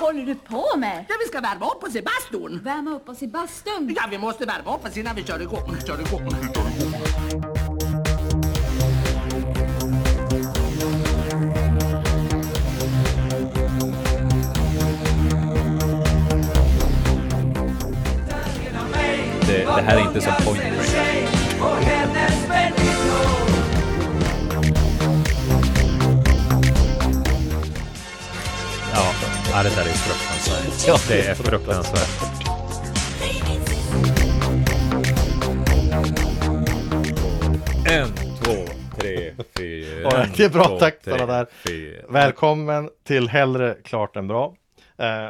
håller du på med? Ja, vi ska värma upp oss i bastun. Värma upp oss i bastun? Ja, vi måste värma upp oss innan vi kör igång. Kör igång. Det här är inte som Point Ja, det där är fruktansvärt. Ja, det är fruktansvärt. En, två, tre, fyra. Ja, det är bra två, takterna tre, där. fyra. Välkommen till Hellre klart än bra. Eh,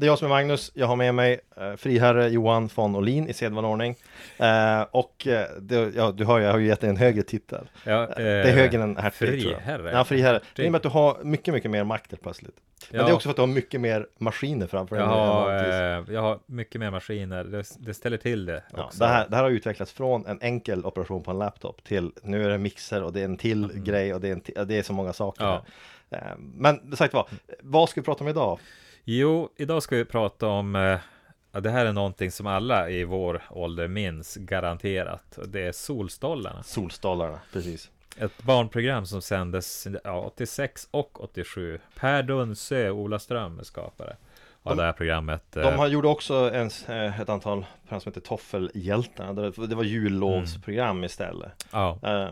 det är jag som är Magnus. Jag har med mig eh, friherre Johan von Olin i sedvanlig ordning. Eh, och eh, det, ja, du hör, jag har ju gett dig en högre titel. Ja, det är högre än hertig. Friherre. Ja, friherre. Det innebär att du har mycket, mycket mer makt helt plötsligt. Men Ja. det är också för att du har mycket mer maskiner framför dig. Jag än har, vanligtvis. eh, jag har mycket mer maskiner. Det, det ställer till det Ja, också. det, här, det här har utvecklats från en enkel operation på en laptop till nu är det mixer och det är en till grej och det är, en det är så många saker. Mm. Ja. Eh, Men sagt vad, vad ska vi prata om idag? Jo, idag ska vi prata om eh, det här är någonting som alla i vår ålder minns garanterat. Det är Solstollarna. Solstolarna, precis. Ett barnprogram som sändes ja, 86 och 87. Per Dunsö, Ola Ström är skapare av det här programmet. De eh, har gjort också en, eh, ett antal program som heter Toffelhjältarna. Det var jullovsprogram istället. ja, Eh,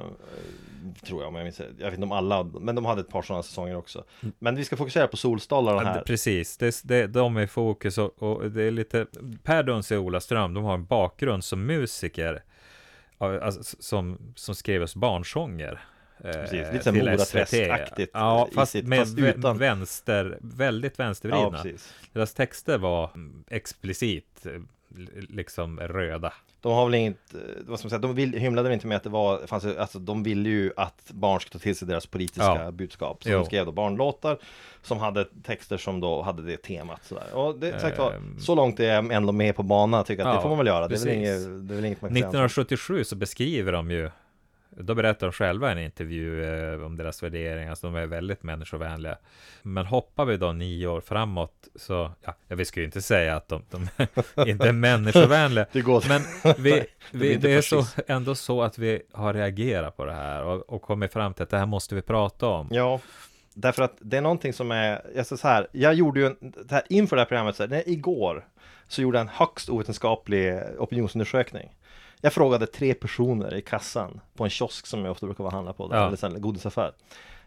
tror jag, om jag minns Jag vet inte om alla, men de hade ett par sådana säsonger också. Men vi ska fokusera på Solstolarna Ja, här. det- Precis, det, det, de är i fokus och, och det är lite Per Dunsö och Ola Ström, de har en bakgrund som musiker ja, alltså, som, som skrev oss barnsånger. Eh, Precis, lite så här till Mora SVT. Träsk-aktigt, Ja, fast sitt- med fast utan- vänster, väldigt Ja, vänstervridna. precis. Deras texter var mm, explicit eh, liksom röda. De har väl inget, eh, vad ska man säga, de vill, hymlade väl inte med att det var, fanns, alltså de ville ju att barn skulle ta till sig deras politiska Ja. budskap. Så Jo. de skrev då barnlåtar som hade texter som då hade det temat sådär. Och det, sagt Ehm. så långt är jag ändå med på banan, tycker att Ja, det får man väl göra. Det är väl, inget, det är väl inget man kan säga. 1977 så beskriver de ju då berättar de själva i en intervju eh, om deras värderingar, så de är väldigt människovänliga. Men hoppar vi då nio år framåt så, ja, vi ska ju inte säga att de, de inte är människovänliga, Det går men vi, blir vi, inte det är så, ändå så att vi har reagerat på det här och, och kommit fram till att det här måste vi prata om. Ja, därför att det är någonting som är, jag så här, jag gjorde ju en, det här, inför det här programmet, så här, när, igår, så gjorde jag en högst ovetenskaplig opinionsundersökning. Jag frågade tre personer i kassan på en kiosk som jag ofta brukar vara handla på, där, Ja. eller en godisaffär.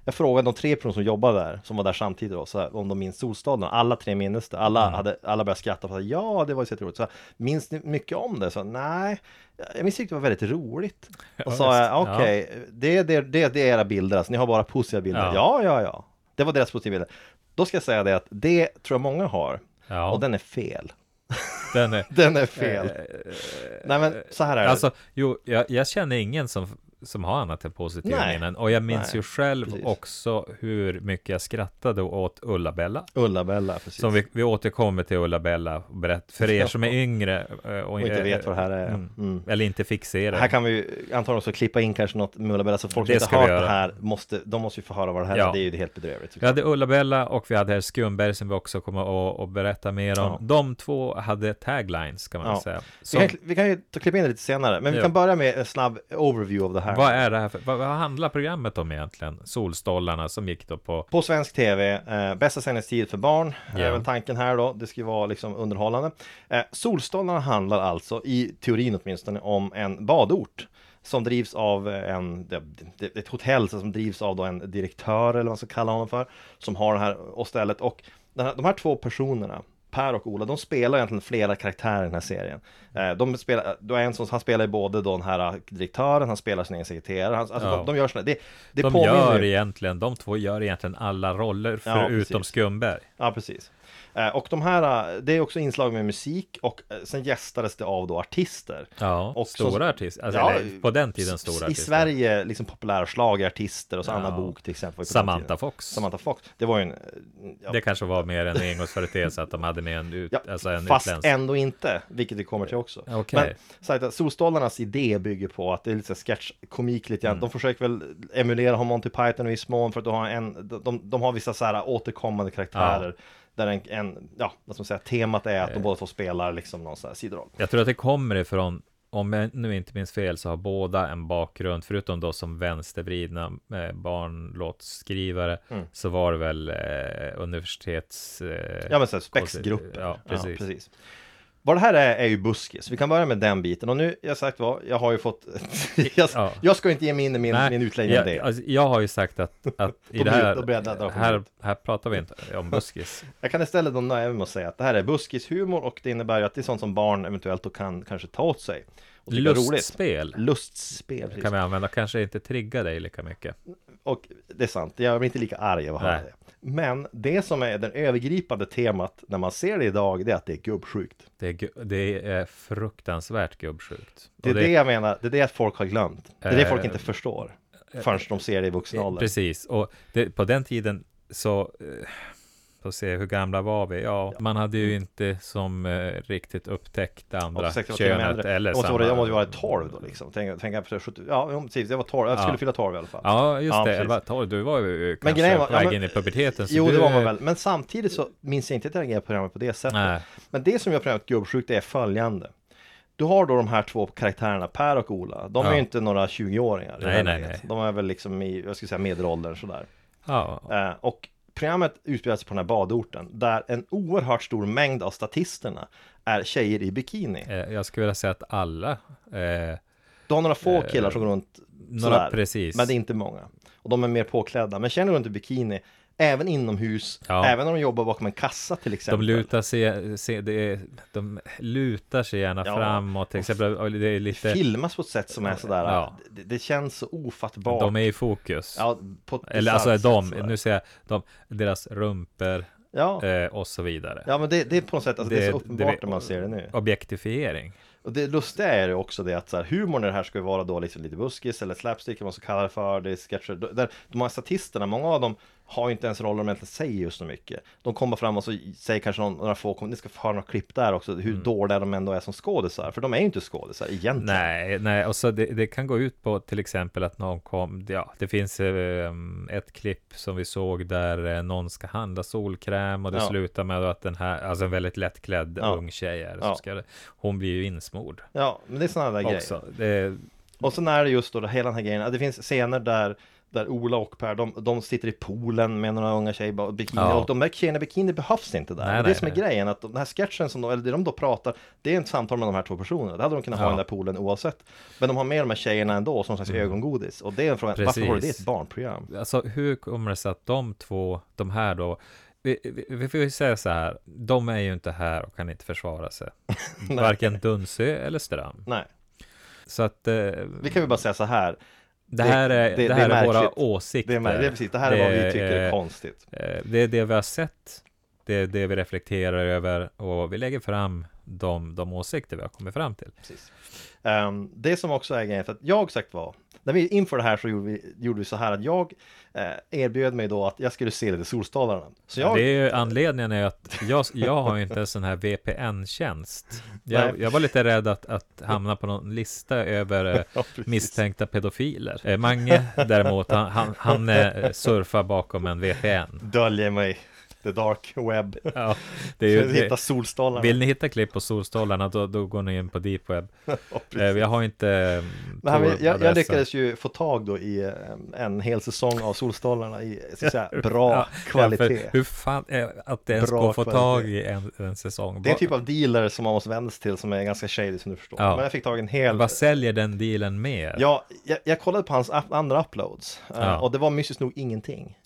Jag frågade de tre personer som jobbade där, som var där samtidigt då, så här, om de minns Solstaden. Alla tre minns det. Alla, Mm. hade, alla började skratta och sa ja, det var ju så roligt. Så, här, minns ni mycket om det? Så, nej, jag minns att det var väldigt roligt. Och Ja, sa jag, okej, det, det, det, det är era bilder, alltså, ni har bara positiva bilder. Ja. Ja, ja, ja. Det var deras positiva bilder. Då ska jag säga det att det tror jag många har. Ja, Och den är fel. den är, Den är fel. Eh, Nej men så här är det. Alltså, jo, jag, jag känner ingen som, som har annat än positiva minnen. Och jag minns Nej, ju själv precis. också hur mycket jag skrattade åt Ulla-Bella. Ulla-Bella, precis. Som vi, vi återkommer till Ulla-Bella och berätt, för er som är yngre eh, och, och inte vet vad det här är. Mm. Mm. Eller inte fick se det. Här kan vi ju antagligen också klippa in kanske något med Ulla-Bella så folk som inte har vi det här måste, de måste ju få höra vad det här Ja. är. Det är ju helt bedrövligt. Vi hade Ulla-Bella och vi hade Skumberg som vi också kommer att, att berätta mer om. Ja. De två hade taglines kan man Ja. säga. Vi Som, kan, vi kan ju ta, klippa in det lite senare, men vi Ja. kan börja med en snabb overview av det här. Vad är det här för, vad, vad handlar programmet om egentligen? Solstollarna som gick då på På svensk tv, eh, bästa sändningstid för barn, Ja. väl tanken här då. Det ska ju vara liksom underhållande. Eh, Solstolarna handlar alltså, i teorin åtminstone, om en badort. Som drivs av en, det, det, ett hotell som drivs av då en direktör eller vad man ska kalla honom för. Som har det här och stället. Och här, de här två personerna, Per och Ola, de spelar egentligen flera karaktärer i den här serien. Eh, de spelar, då är en som, han spelar ju både då den här direktören, han spelar sin egen sekreterare, han, alltså Ja. de, de gör såna, det, det de gör ju- egentligen, de två gör egentligen alla roller Ja, förutom precis. Skumberg. Ja, precis. Eh, Och de här, eh, det är också inslag med musik och sen gästades det av då artister. Ja, Och stora artister. Alltså, Ja, på den tiden stora I artister. Sverige, liksom populära schlagerartister och så Ja. Anna Bok till exempel. Samantha. Fox. Samantha Fox. Det var ju en... Ja, Det kanske var mer en engångsföreteelse att de hade med en, ut, ja, alltså en fast utländsk. ändå inte, vilket vi kommer till också. Okej. Men sagt Solstolarnas idé bygger på att det är lite sketchkomik lite Mm. grann. De försöker väl emulera Monty Python i viss mån för att de har, en, de, de har vissa så här återkommande karaktärer. där en, en ja, vad ska man säga, temat är att de båda två spelar liksom någon sån här sidoroll. Jag tror att det kommer ifrån, om jag nu inte minns fel, så har båda en bakgrund, förutom då som vänstervridna eh, barnlåtskrivare, Mm. så var det väl eh, universitets... Eh, Ja men så här, spexgrupper. Ja, precis. precis. Vad det här är, är ju buskis. Vi kan börja med den biten. Och nu, jag sagt vad, jag har ju fått... jag, Ja. jag ska inte ge mig in i min, min utläggning jag, det. alltså, jag har ju sagt att, att i det här, kommer här, här pratar vi inte om buskis. Jag kan istället då nöja mig med att säga att det här är buskishumor och det innebär ju att det är sånt som barn eventuellt då kan kanske ta åt sig. Och. Lustspel Lustspel, precis. kan vi använda, kanske inte trigga dig lika mycket. Och det är sant, jag blir inte lika arg av att höra det. Men det som är det övergripande temat när man ser det idag, det är att det är gubbsjukt. Det är, gu- det är fruktansvärt gubbsjukt. Det är Och det, jag menar, det är det folk har glömt. Det är det Eh, folk inte förstår. Förrän de ser det i vuxen Eh, ålder. Precis, och det, på den tiden så eh, Får se, hur gamla var vi? Ja, man hade ju inte som eh, riktigt upptäckt det andra Och 60 var till och med könet eller Och så samma. jag måste ju vara 12 då liksom. Tänk, tänk efter 70, ja precis, jag var 12, jag skulle Ja. fylla 12 i alla fall. Ja, just Ja, det. precis. 11, 12, du var ju kanske grejen var- på ja, väg men- in i puberteten. Jo, du, det var man väl. Men samtidigt så minns jag inte att jag reagerade på programmet på det sättet. Nej, Men det som gör programmet gubbsjukt är följande. Du har då de här två karaktärerna, Per och Ola. De är Ja. ju inte några 20-åringar. i det Nej, nej, nej. De är väl liksom i, jag skulle säga medelåldern sådär. ja, Eh, och programmet utspelar sig på den här badorten där en oerhört stor mängd av statisterna är tjejer i bikini. eh, jag skulle vilja säga att alla eh, Du har några få Eh, killar som går runt Några sådär, precis. men det är inte många. Och de är mer påklädda, men känner runt i bikini Även inomhus, Ja. även när de jobbar bakom en kassa till De exempel lutar sig, se, det är, de lutar sig gärna Ja. framåt till exempel. Det är lite, Filmas på ett sätt som är sådär Ja. det, det känns så ofattbart de är i fokus. Ja, Eller alltså de, sådär. nu säger jag de, deras rumpor Ja, eh, och så vidare. ja men det, det är på något sätt, alltså, det, är så Det- uppenbart det- när man ser det nu Objektifiering. Och det lustiga är ju också det att så här, humorn i det här ska ju vara då liksom lite buskis eller slapstick, vad man ska kalla det för, det är sketcher. Där, de här statisterna, många av dem har ju inte ens roller de egentligen säger just så mycket. De kommer fram och så säger kanske någon, några få, ni ska få höra några klipp där också, hur dåliga de ändå är som skådisar. För de är ju inte skådisar egentligen. Nej, nej, och så det, det kan gå ut på till exempel att någon kom, ja, det finns eh, ett klipp som vi såg där eh, någon ska handla solkräm och det Ja. slutar med att den här, alltså en väldigt lättklädd Ja. ung tjej är, Ja. ska hon blir ju insmord Ja, men det är sådana där grejer. också. Det, Och sen är det just då hela den här grejen, det finns scener där där Ola och Per, de, de sitter i poolen med några unga tjejer bikini Ja. och de där tjejerna i bikini behövs inte där. Nej, det nej, som är nej. grejen, att den här sketchen som de, eller det de då pratar, det är ett samtal med de här två personerna. Det hade de kunnat ha i Ja. den där poolen oavsett. Men de har med de här tjejerna ändå som slags ögongodis. Och det är en fråga, varför var det Precis. ett barnprogram? alltså hur kommer det sig att de två, de här då, vi, vi, vi får ju säga så här, de är ju inte här och kan inte försvara sig. Varken Dunsö eller Stram. Nej, Så att eh, vi kan ju bara säga så här. Det här är, det- det, det här är är, våra åsikter. Det är, det är precis, det här är vad vi tycker är eh, konstigt. Eh, Det är det vi har sett, det är det vi reflekterar över och vi lägger fram de, de åsikter vi har kommit fram till. Precis. Ehm, det som också är grejen, för att jag sagt var, när vi inför det här så gjorde vi, gjorde vi så här att jag eh, erbjöd mig då att jag skulle se lite Solstolarna. Så jag, Det är ju anledningen är att jag, jag har inte en sån här VPN-tjänst. Jag, jag var lite rädd att, att hamna på någon lista över eh, Ja, misstänkta pedofiler. Eh, Mange däremot, han, han, han eh, surfar bakom en VPN. döljer mig the dark web. Ja, det är ju, att hitta det, Solstolarna. vill ni hitta klipp på solstolarna, då, då går ni in på deep web. Ja, Eh. Jag har inte eh, han, jag, jag Tor-adressen. lyckades ju få tag då i eh, en hel säsong av Solstolarna i jag säga, bra Ja, kvalitet. Ja, hur fan, eh, att det ens Bra går att få kvalitet. tag i en, en säsong. Det är en typ av dealer som man måste vända sig till som är ganska shady som du förstår. Men jag fick tag i en hel Vad säljer den dealen med? Ja, jag, jag kollade på hans andra uploads eh, och det var mystiskt nog ingenting.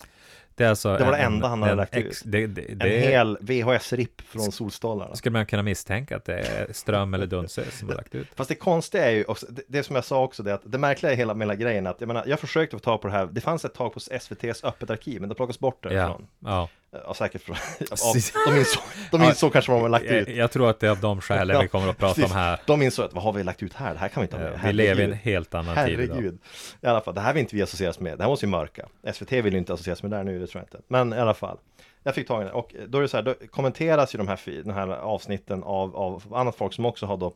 Det, är alltså Det var det en- enda han hade en lagt ex- ut. Det, det, En det hel VHS-ripp från Solstolarna. skulle man kunna misstänka att det är Ström eller Dunsö som har lagt ut. Fast det konstiga är ju, också, det, det som jag sa också, det att det märkliga i hela, hela grejen att jag menar, jag försökte få tag på det här, det fanns ett tag på SVTs öppet arkiv, men det plockas bort därifrån. ja. Ja, säkert från, av, Precis. de insåg, de insåg kanske vad de har lagt ut. Jag, jag tror att det är av de skälen vi kommer att prata om här. De insåg att vad har vi lagt ut här? Det här kan vi inte ha med. Vi lever i en Herregud. helt annan tid idag. Herregud. I alla fall, det här vill inte vi associeras med. Det här måste ju mörka. SVT vill ju inte associeras med det här nu, det tror jag inte. Men i alla fall. Jag fick tag i den och då är det så här, då kommenteras ju de här, de här avsnitten av, av annat folk som också har då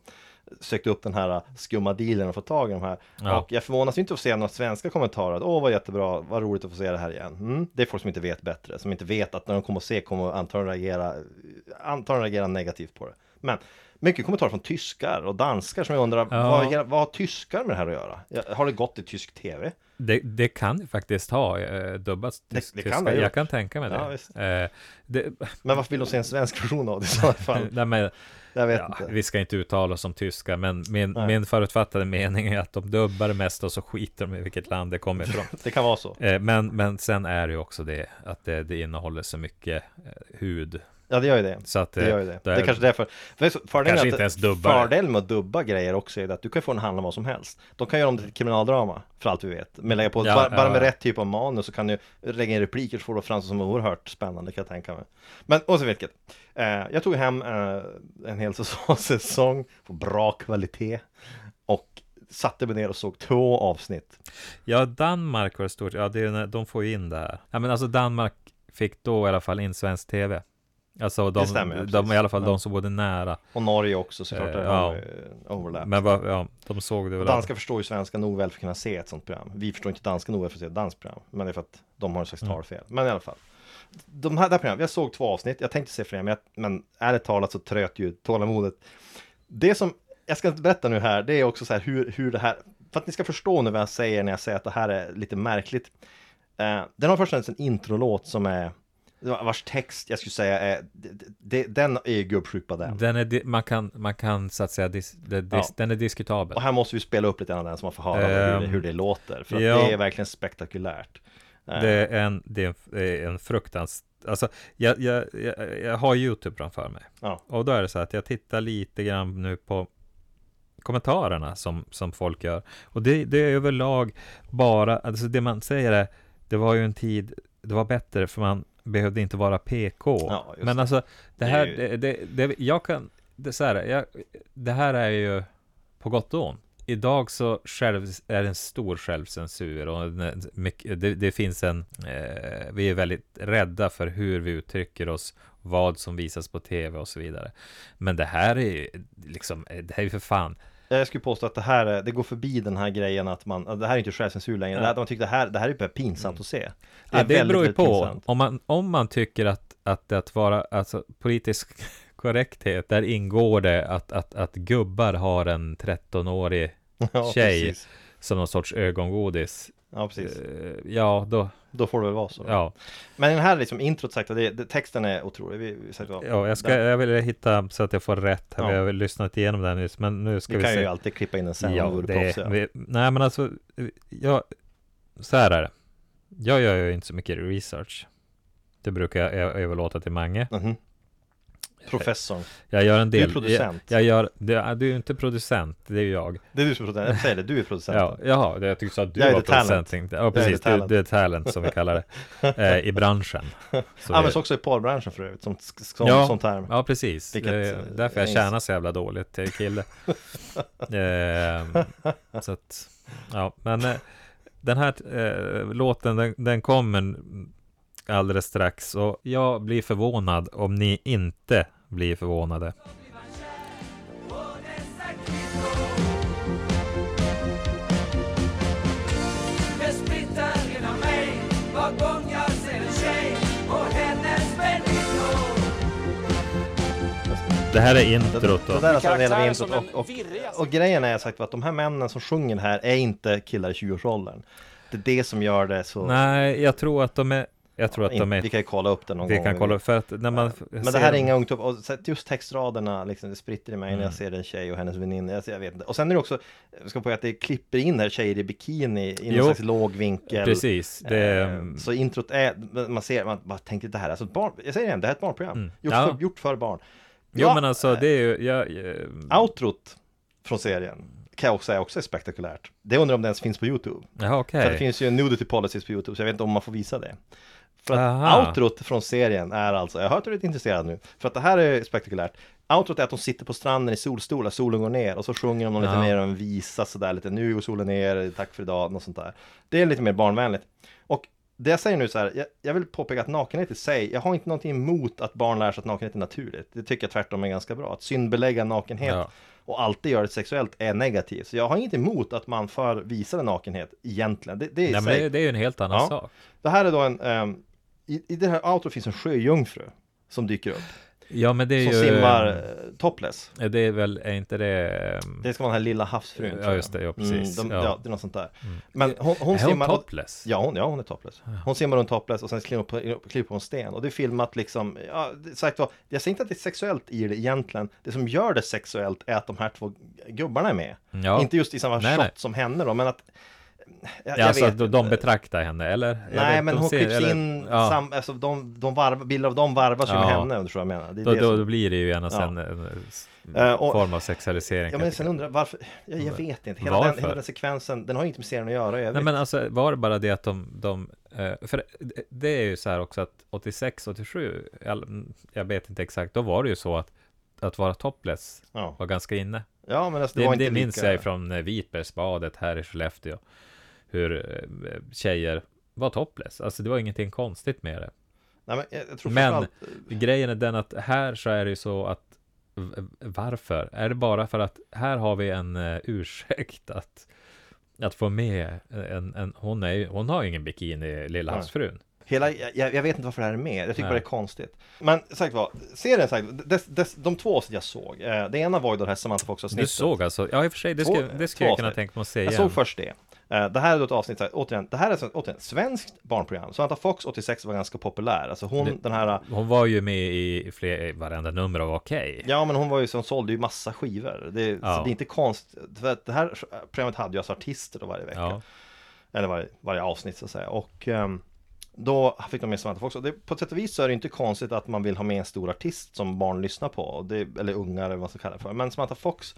sökt upp den här skumma dealen och fått tag i de här. Ja. Och jag förvånas inte att se några svenska kommentarer att åh vad jättebra, vad roligt att få se det här igen. Mm, det är folk som inte vet bättre, som inte vet att när de kommer att se kommer antagligen reagera, antagligen reagera negativt på det. Men mycket kommentarer från tyskar och danskar som jag undrar, Ja. vad, vad har tyskar med det här att göra? Har det gått i tysk tv? Det, det kan ju faktiskt ha eh, dubbats Det- tysk- det kan tyska. det Jag kan tänka mig det. Ja. Eh, det Men varför vill de se en svensk version av det i så fall? nej, men, Jag vet ja, inte. vi ska inte uttala oss om tyska, men min, Nej. min förutfattade mening är att de dubbar det mesta och så skiter de i vilket land det kommer ifrån. Det kan vara så. Eh, men, men sen är det ju också det att det, det innehåller så mycket eh, hud. Ja, det gör ju det. Så att Det gör ju det. då Det är kanske därför. För så- fördelen Kanske inte ens dubbar. Fördelen med att dubba grejer också är att du kan få den handla om vad som helst. De kan göra om det till ett kriminaldrama, för allt vi vet. Men lägga på, Ja, bara, bara ja, med ja. rätt typ av manus så kan du lägga in repliker så får det framstå som oerhört spännande kan jag tänka mig. Men oavsett vilket. Eh, jag tog hem eh, en hel säsong, säsong på bra kvalitet. Och satte mig ner och såg två avsnitt. Ja, Danmark var det stort. Ja, det är, de får ju in det här. Ja, men alltså Danmark fick då i alla fall in svensk tv. Alltså de, Det stämmer, de precis. i alla fall Ja. de som bodde nära. Och Norge också såklart, Eh, ja. eh, overlap. Men vad, ja, de såg det väl. Danska förstår ju svenska nog väl för att kunna se ett sånt program. Vi förstår inte danska nog väl för att se ett danskt program. Men det är för att de har en slags Mm. talfel. Men i alla fall. De här, det här programmet, jag såg två avsnitt. Jag tänkte se fler, men, jag, men ärligt talat så tröt ju tålamodet. Det som, jag ska inte berätta nu här, det är också så här hur, hur det här, för att ni ska förstå nu vad jag säger när jag säger att det här är lite märkligt. Eh, den har först en introlåt som är vars text jag skulle säga är, det, den är ju gubbsjuk den. Den är, man kan, man kan så att säga, dis, dis, Ja. den är diskutabel. Och här måste vi spela upp lite grann av den så man får höra hur, det, Ehm, hur det låter. För ja. det är verkligen spektakulärt. Det är en, det är en, det är en fruktans... Alltså, jag, jag, jag, jag har YouTube framför mig. Ja. Och då är det så att jag tittar lite grann nu på kommentarerna som, som folk gör. Och det, det är överlag bara, alltså det man säger är, det var ju en tid, det var bättre för man behövde inte vara PK. Ja, Men det. alltså, det Det är här, det, det, det, jag kan, det, så här, jag, det här är ju på gott och ont. Idag så själv, är det en stor självcensur och en- mycket, det, det finns en, eh, vi är väldigt rädda för hur vi uttrycker oss, vad som visas på tv och så vidare. Men det här är ju liksom, det här är ju för fan, Jag skulle påstå att det här, är- det går förbi den här grejen att man, det här är inte självcensur längre. Här, man tycker det här, det här är pinsamt att se. Det, ja, det väldigt, beror ju på. pinsamt. Om man, om man tycker att, att, att vara, alltså politisk korrekthet, där ingår det att, att, att gubbar har en 13-årig Ja, tjej precis. som någon sorts ögongodis. Ja, precis. Eh, Ja, då, Då får det väl vara så. ja. Men den här liksom introt sagt, det, det, texten är otrolig. Vi, vi sagt, ja jag, ska, jag vill hitta så att jag får rätt. här. Ja. Vi har lyssnat igenom den nyss, men nu ska vi vi, kan se. ju alltid klippa in den sen ja, det, proffsiga. vi, nej, men alltså, jag, så här är det. Jag gör ju inte så mycket research. Det brukar jag överlåta till Mange. Mhm. Professorn. Jag gör en Du är del. producent. Jag, jag gör, det, du är ju inte producent, det är ju jag. Det är du som är producent. Jag säger det, du är producent. Ja, jaha, det, jag tyckte så att du Jag är var producent. jag. Ja, är precis. the Du, talent. du är talent som vi kallar det. Eh, I branschen. Så Används också i porrbranschen för övrigt, som, som, Ja. som term. Ja, precis. Vilket, det är eh, därför jag är- tjänar så jävla dåligt till kille. eh, så att, ja, men eh, den här eh, låten, den, den kommer alldeles strax och jag blir förvånad om ni inte blir förvånade. Det Det här är Det, introt det då. där är alltså en del av introt och, och, och grejen är sagt att de här männen som sjunger det här är inte killar i 20-årsåldern. Det är det som gör det så... Nej, jag tror att de är, jag tror att de Vi är, kan ju kolla upp det någon vi gång. kan kolla, för att när man Men ser det här är inga ungdomar, och just textraderna liksom, det spritter i mig Mm. när jag ser en tjej och hennes väninna, jag, jag vet inte. Och sen är det också, jag ska på att det klipper in här tjejer i bikini i någon slags låg vinkel. Precis, det, Eh, Så introt är, man ser, man bara tänker det här, alltså ett barn, jag säger igen, det här är ett barnprogram. Mm. Gjort, Ja. för, gjort för barn. jo Ja, men alltså det är ju, jag, eh, Outrot från serien kan jag också säga också är spektakulärt. Det undrar om det ens finns på YouTube. jaha okej. För det finns ju nudity policies på YouTube, så jag vet inte om man får visa det. För att Aha. outrot från serien är alltså, jag har hört att du är lite intresserad nu, för att det här är spektakulärt. Outrot är att de sitter på stranden i solstolar, solen går ner och så sjunger de någon lite Ja. mer en visa sådär lite, nu går solen ner, tack för idag, något sånt där. Det är lite mer barnvänligt. Och det jag säger nu så här, jag, jag vill påpeka att nakenhet i sig, jag har inte någonting emot att barn lär sig att nakenhet är naturligt. Det tycker jag tvärtom är ganska bra. Att syndbelägga nakenhet Ja. och alltid göra det sexuellt är negativt. Så jag har inget emot att man för visar nakenhet egentligen. Det, det Nej, men det, det är ju en helt annan Ja. sak. Det här är då en, ehm, i, i det här outro finns en sjöjungfru som dyker upp. Ja, men det är Som ju... simmar eh, topless. Det är väl, är inte det... ehm, Det ska vara den här lilla havsfrun. Ja, just det, ja, precis. Mm, de, Ja. ja. det är något sånt där. Men hon, hon är hon simmar... topless? Ja hon, ja, hon är topless. Hon simmar runt topless och sen kliver hon på, kliver på en sten. Och det är filmat liksom, ja, sagt vad, jag säger inte att det är sexuellt i det egentligen. Det som gör det sexuellt är att de här två gubbarna är med. Ja. Inte just i samma Nej, shot nej. som henne då, men att... Jag, Ja, jag alltså vet de, betraktar henne, eller? Jag Nej vet, men hon ser- klipps eller- in, ja. sam, alltså de, de varv, bilder av dem varvas ju med Ja. henne, om du tror jag menar. Det Då, det då, som- då blir det ju gärna Ja. sen en, en och- form av sexualisering. Ja men jag sen undrar jag varför, jag, jag vet inte, hela den, hela den sekvensen, den har ju inte med serien att göra i Nej men alltså var det bara det att de, de eh, för det- är ju så här också att 86, 87, jag, jag vet inte exakt, då var det ju så att att vara topless Ja, var ganska inne. ja men alltså, det, Det, det, minns lika... jag från eh, Vitbergsbadet här i Skellefteå. Hur eh, tjejer var topless. Alltså det var ingenting konstigt med det. Nej, men jag, jag Men- framförallt- Grejen är den att här så är det ju så att varför? Är det bara för att här har vi en uh, ursäkt att att få med en, en hon, är, hon har ju ingen bikini, Lilla havsfrun. Hela, jag, jag vet inte varför det här är med, jag tycker bara det är konstigt. Men sagt vad, serien sagt, des, des, de två avsnitt jag såg, eh, det ena var ju det här Samantha Du Fox-avsnittet. såg alltså? Ja, i och för sig, det skulle, jag kunna tänka mig att se Jag såg först det. Eh, Det här är då ett avsnitt, återigen, det här är så- återigen ett svenskt barnprogram. Samantha Fox 86 var ganska populär. Alltså hon, Det- den här Hon var ju med i fler, i varenda nummer av Okej. Ja men hon var ju som sålde ju massa skivor. Det, Ja. det är inte konstigt. För det här programmet hade ju alltså artister då varje vecka. Ja. Eller varje, varje avsnitt så att säga. Och ehm, då fick de med Samantha Fox. Och det, på ett sätt och vis så är det inte konstigt att man vill ha med en stor artist som barn lyssnar på. Det, eller unga eller vad man ska kalla det för. Men Samantha Fox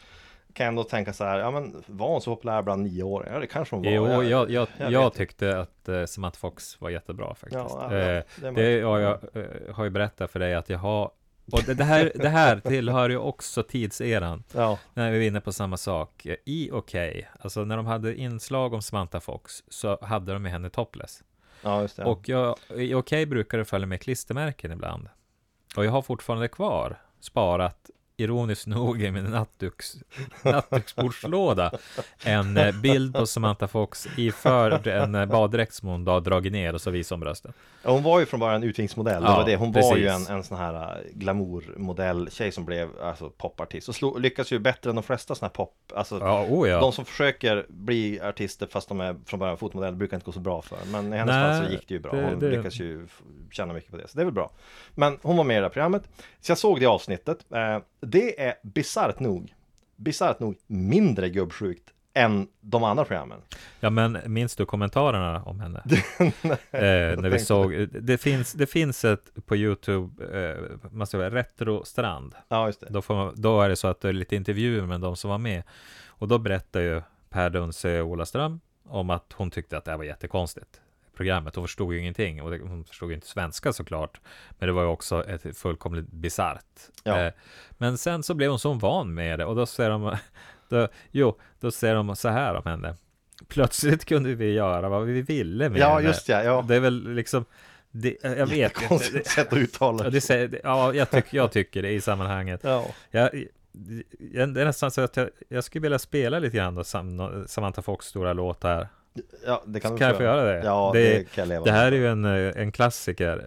kan jag ändå tänka så här, ja men var hon så populär bland nioåringar? Ja det kanske hon var. Jo, jag, jag, jag jag, tyckte att uh, Samantha Fox var jättebra faktiskt. Ja, ja, Eh, det det ja, jag eh, har ju berättat för dig att jag har och det, det, här, det här tillhör ju också tidseran. Ja, När vi är inne på samma sak. Eh, I Okej, alltså när de hade inslag om Samantha Fox så hade de med henne topless. ja just det. Och jag, i Okej brukar det följa med klistermärken ibland. Och jag har fortfarande kvar sparat ironiskt nog i min nattduks, nattduksbordslåda en eh, bild på Samantha Fox iförd en eh, baddräkt som hon då dragit ner och så visar hon brösten. Hon var ju från början utvikningsmodell, det Ja, var det. Hon var ju en, precis. en sån här äh, glamourmodell tjej som blev alltså popartist och slog, lyckas ju bättre än de flesta såna här pop, alltså Ja, oh ja. De som försöker bli artister fast de är från början fotmodell brukar inte gå så bra för Men i hennes Nej, fall så gick det ju bra, det- hon det- lyckas ju tjäna mycket på det Så det är väl bra Men hon var med i det här programmet Så jag såg det avsnittet eh, Det är bisarrt nog Bisarrt nog mindre gubbsjukt än de andra programmen Ja, men minns du kommentarerna om henne? eh, när vi såg, det finns, det finns ett på Youtube, eh, man ska säga, Retrostrand. Ja just det Då, får man, då är det så att det är lite intervjuer med de som var med. Och då berättar ju Per Dunse Olaström om att hon tyckte att det här var jättekonstigt. Programmet, hon förstod ju ingenting och det, hon förstod ju inte svenska såklart. Men det var ju också ett fullkomligt bisarrt. Ja. Eh, men sen så blev hon så van med det och då säger de, då, jo, då säger de så här om henne. Plötsligt kunde vi göra vad vi ville med Ja henne. just ja, ja Det är väl liksom, det, jag vet inte. Sätt att uttala Ja, det säger, ja jag, tycker, jag tycker det i sammanhanget. Ja, Jag, det är nästan så att jag, jag skulle vilja spela lite grann då, Sam, Samantha Fox stora låt här. Ja det kan Kan du jag få göra det? Ja, Det- det, kan jag leva Det här är med. ju en, eh, en klassiker.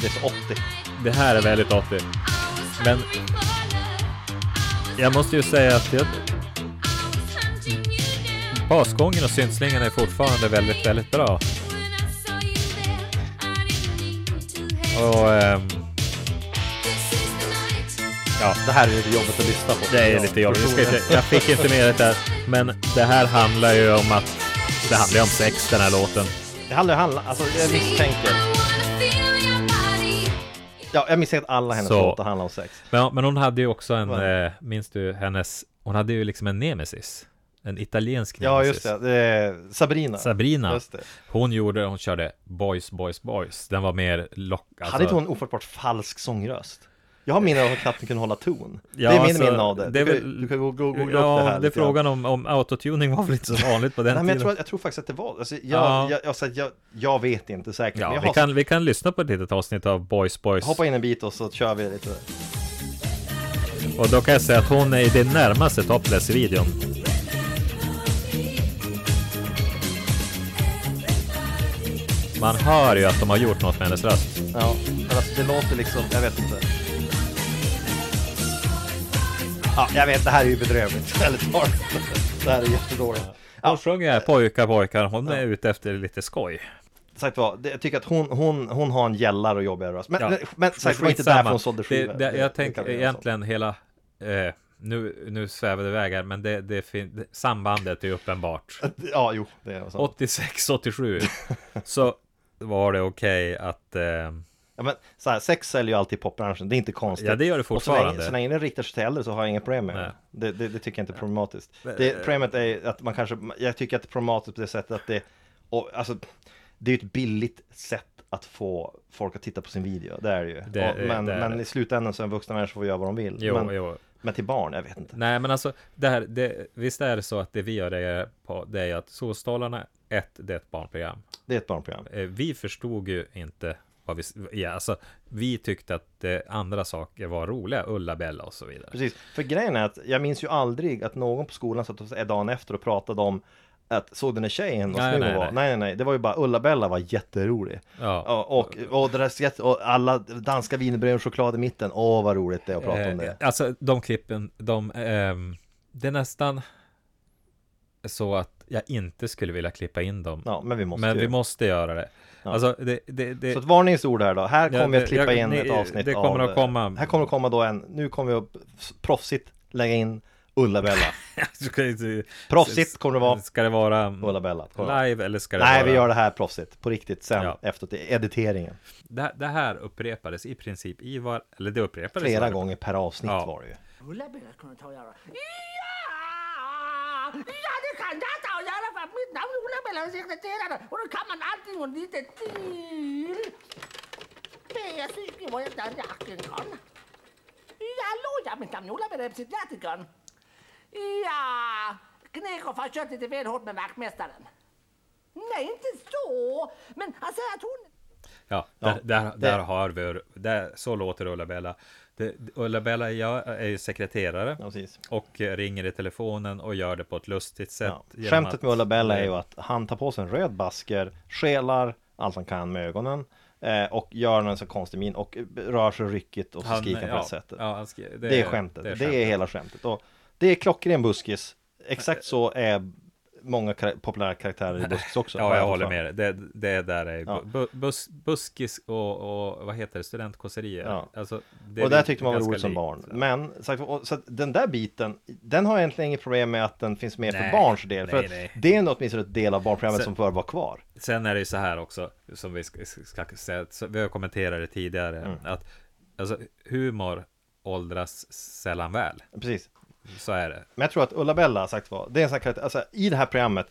Det är så 80 Det här är väldigt 80. Men jag måste ju säga att jag, basgången och syntslingan är fortfarande väldigt, väldigt bra. Och ehm, ja, Det här är lite jobbigt att lyssna på Det är lite jobbigt. Jag, inte, jag fick inte med det där. Men det här handlar ju om att det handlar ju om sex den här låten. Det handlar, handlar alltså jag misstänker Ja, jag misstänker att alla hennes Så. låtar handlar om sex Men, men hon hade ju också en, eh, minns du hennes, hon hade ju liksom en nemesis. En italiensk Ja, nemesis. just det, det Sabrina Sabrina. Hon gjorde, hon körde Boys, Boys, Boys. Den var mer lock... Alltså, Hade inte hon ofattbart falsk sångröst? Jag har minne av att knappt kunde hålla ton. Ja, det är min alltså, minne av det. det är du, väl- kan, du kan go- go- googla upp det Ja, här det är frågan om, om autotuning var väl inte så vanligt på den Nej men jag tiden. tror, jag tror faktiskt att det var, alltså, jag, Ja. jag, jag, jag, jag, vet inte säkert, Ja, vi har kan, vi kan lyssna på ett litet avsnitt av Boys Boys. hoppa in en bit och så kör vi lite. Och då kan jag säga att hon är i det närmaste topless i videon. Man hör ju att de har gjort något med hennes röst. Ja, men alltså det låter liksom, jag vet inte. Ja, jag vet, det här är ju bedrövligt. Det här är jättedåligt. Hon sjunger pojkar, pojkar. Hon är ute efter lite skoj. Sagt vad, jag tycker att hon, hon, hon har en gällar och jobbigare röst. Men, Ja. men, sagt, det var inte därför hon sålde skivor. det, Det- Jag tänker egentligen hela... Eh, nu, nu iväg här, men det, det, fin- det, sambandet är uppenbart. Ja, jo, det är så. 86, 87 så var det okej att... Eh, Ja, men så här, sex säljer ju alltid i popbranschen, det är inte konstigt. ja, det gör det Och så länge, fortfarande. så länge det riktar sig till äldre så har jag inget problem med det. Det, det. Det tycker jag inte är problematiskt. Men, Det, eh, problemet är att man kanske, jag tycker att det är problematiskt på det sättet att det, och, alltså, det är ju ett billigt sätt att få folk att titta på sin video, det är det ju. Det- och, men, det är men i slutändan så är en vuxna människa får göra vad de vill. Jo, men, jo. men till barn, jag vet inte. Nej, men alltså, det här, det, visst är det så att det vi gör det på, det är att Solstolarna, ett, det är ett barnprogram. Det är ett barnprogram. Eh, Vi förstod ju inte vad vi, ja, alltså, vi tyckte att eh, andra saker var roliga, Ulla-Bella och så vidare. Precis, för grejen är att jag minns ju aldrig att någon på skolan satt och dagen efter och pratade om att såg den här tjejen vad Nej, snygg nej, hon var? nej. Nej, nej, det var ju bara Ulla-Bella var jätterolig. Ja, och, och, det där, och alla danska wienerbröd och choklad i mitten, åh vad roligt det är att prata om Eh, det. Alltså de klippen, de, ehm, det är nästan så att jag inte skulle vilja klippa in dem. Ja, men vi måste men ju. vi måste göra det. Ja. Alltså, det, det, det Så ett varningsord här då, här Ja, kommer vi att klippa jag- in ni- ett avsnitt det kommer av, att komma- Här kommer att komma då en, nu kommer vi att proffsigt lägga in Ulla-Bella. Proffsigt kommer det vara. Ska det vara Ulla-Bella. kommer live eller ska det vara. Nej, vara... vi gör det här proffsigt, på riktigt sen, Ja. efter editeringen. det, det här upprepades i princip i var... Eller det upprepades Flera gånger per avsnitt Ja. var det ju. Ulla-Bella kunde ta och göra. Ja! Det kan jag ta och göra för att mitt namn är Ulla-Bella och sekreterare och då kan man allting och lite till. Det tycker jag inte att kan. Hallå, ja, mitt namn är Ulla-Bella, psykiatrikern. Ja, Knekhoff har kört lite väl hårt med vaktmästaren. Nej, inte så. Men han säger att hon... Ja, Ja, där, där, där har vi... Där, så låter Ulla-Bella. Det- Ulla-Bella jag är ju sekreterare. Precis. Och eh, ringer i telefonen och gör det på ett lustigt sätt. Ja. Skämtet att- med Ulla-Bella är ju att han tar på sig en röd basker, skelar allt han kan med ögonen eh, och gör en så konstig min och rör sig ryckigt och så Han- skriker han på ja, det sättet. ja, skri- det, är skämtet, det är, hela skämtet. Och det är klockren buskis. Exakt så är många kar- populära karaktärer i buskis också. Ja, jag håller med dig. Det, det där är Ja. bu, bus, buskis och, och vad heter det, studentkåserier. Ja. Alltså, det och där är tyckte man var roligt som barn. Men sagt, och, så den där biten, den har jag egentligen inget problem med att den finns med för barns del. För nej, nej. det är åtminstone ett del av barnprogrammet Sen- som bör vara kvar. Sen är det ju så här också, som vi ska, ska säga, så vi har kommenterat det tidigare, Mm. att alltså, humor åldras sällan väl. Precis. Så är det. Men jag tror att Ulla-Bella har sagt vad, det är en sån här karaktär, alltså i det här programmet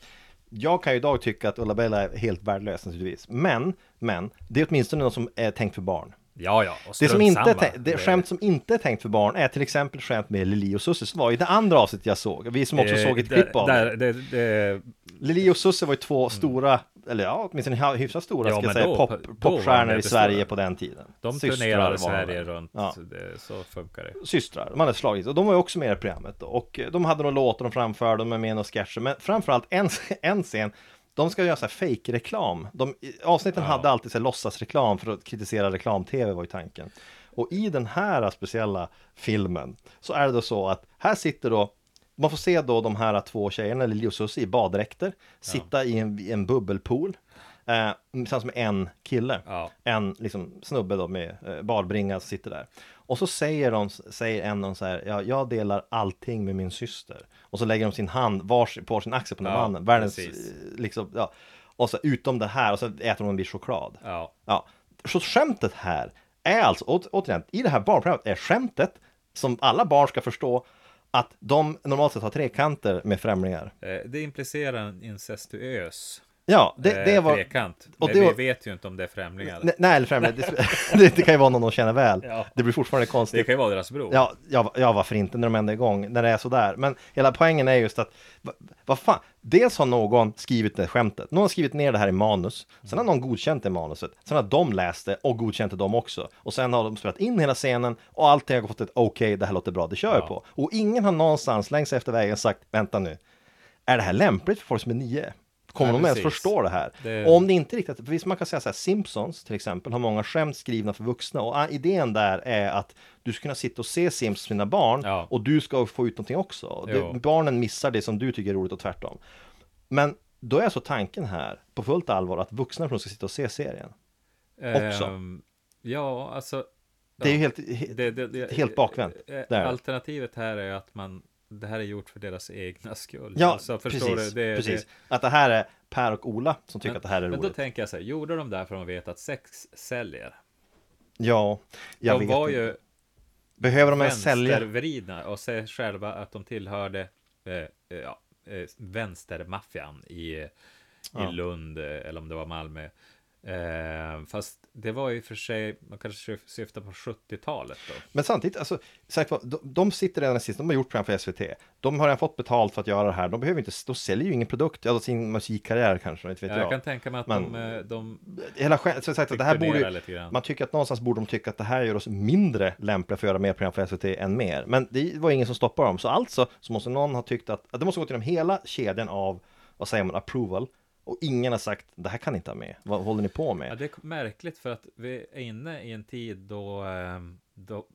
jag kan ju idag tycka att Ulla-Bella är helt värdelös naturligtvis. Men, men, det är åtminstone något som är tänkt för barn. Ja, ja. Och Det som inte samma. det skämt som inte är tänkt för barn är till exempel skämt med Lili och Susse som var i det andra avsnittet jag såg. Vi som också Eh, såg ett där- klipp av där, det. det. det Lili och Susse var ju två stora, eller ja, åtminstone hy- hyfsat stora Ja, ska jag säga, då- pop, då popstjärnor i. Sverige på den tiden. de Systrar turnerade Sverige runt. Ja. Det, så funkar det. systrar, de hade slagit och de var ju också med i programmet då. och de hade några låtar de framförde, de är med i några sketcher, men framförallt en, en scen de ska göra så här. De, i- avsnitten Ja. hade alltid så här låtsasreklam för att kritisera reklam-tv var ju tanken. Och i den här speciella filmen så är det då så att här sitter då man får se då de här två tjejerna, Lili och Susie, i baddräkter, sitta i en, i en bubbelpool. Eh, tillsammans med en kille Ja. en liksom, snubbe då med eh, barbringa som sitter där. Och så säger, de, säger en av dem så här, ja, jag delar allting med min syster. Och så lägger de sin hand vars, på sin axel på den Ja, mannen. Världens, precis. eh, liksom, ja. Och så utom det här, och så äter de en bit choklad. Ja. Ja, så skämtet här är alltså, å, återigen, i det här barnprogrammet är skämtet som alla barn ska förstå att de normalt sett har trekanter med främlingar. Eh, Det implicerar en incestuös Ja, det, det eh, var... trekant. och Men det vi var- vet ju inte om det är främlingar. Nej, nej, eller främjande. Det, det, det kan ju vara någon de känner väl. Ja. Det blir fortfarande Det konstigt. kan ju vara deras bror. Ja, ja, ja, varför inte när de ändå är igång, när det är sådär. Men hela poängen är just att, va- vad fan, dels har någon skrivit det skämtet, någon har skrivit ner det här i manus, sen har någon godkänt det manuset, sen har de läst det och godkänt det de också. Och sen har de spelat in hela scenen och allting har fått ett okej, det här låter bra, det kör jag Ja. på. Och ingen har någonstans längs efter vägen sagt, vänta nu, är det här lämpligt för folk som är nio? Kommer Nej, de ens förstå det här? Det- om det inte riktigt, visst man kan säga så här, Simpsons till exempel har många skämt skrivna för vuxna och ah, idén där är att du ska kunna sitta och se Simpsons med dina barn Ja. och du ska få ut någonting också. Det, barnen missar det som du tycker är roligt och tvärtom. Men då är alltså tanken här på fullt allvar att vuxna personer ska sitta och se serien. också. Ehm, ja, alltså. Det är ju helt, he- Det- det- det- helt bakvänt. eh, Det är det. Alternativet här är att man det här är gjort för deras egna skull. Ja, Alltså, förstår precis. du? Det, precis. Det, Att det här är Per och Ola som tycker men, att det här är men då roligt. tänker jag så här, gjorde de det här för att de vet att sex säljer? Ja, jag de vet var inte. ju Behöver de ens sälja? vänstervridna och säger själva att de tillhörde eh, eh, ja, eh, vänstermaffian i, i Ja. Lund eh, eller om det var Malmö. Eh, fast det var ju för sig, man kanske syftar på 70-talet då. Men samtidigt, alltså, sagt, de, de sitter redan sist, de har gjort program för SVT. De har redan fått betalt för att göra det här. De behöver inte, de säljer ju ingen produkt, ja, sin musikkarriär kanske, inte vet Ja, jag. jag kan tänka mig att Men- de, eh, de Hela så sagt, att det här borde, man tycker att någonstans borde de tycka att det här gör oss mindre lämpliga för att göra mer program för SVT än mer. Men det var ingen som stoppade dem. Så alltså så måste någon ha tyckt att, att det måste gå genom hela kedjan av, vad säger man, approval. Och ingen har sagt, det här kan ni inte ha med. Vad håller ni på med? Ja, det är märkligt för att vi är inne i en tid då, ehm, då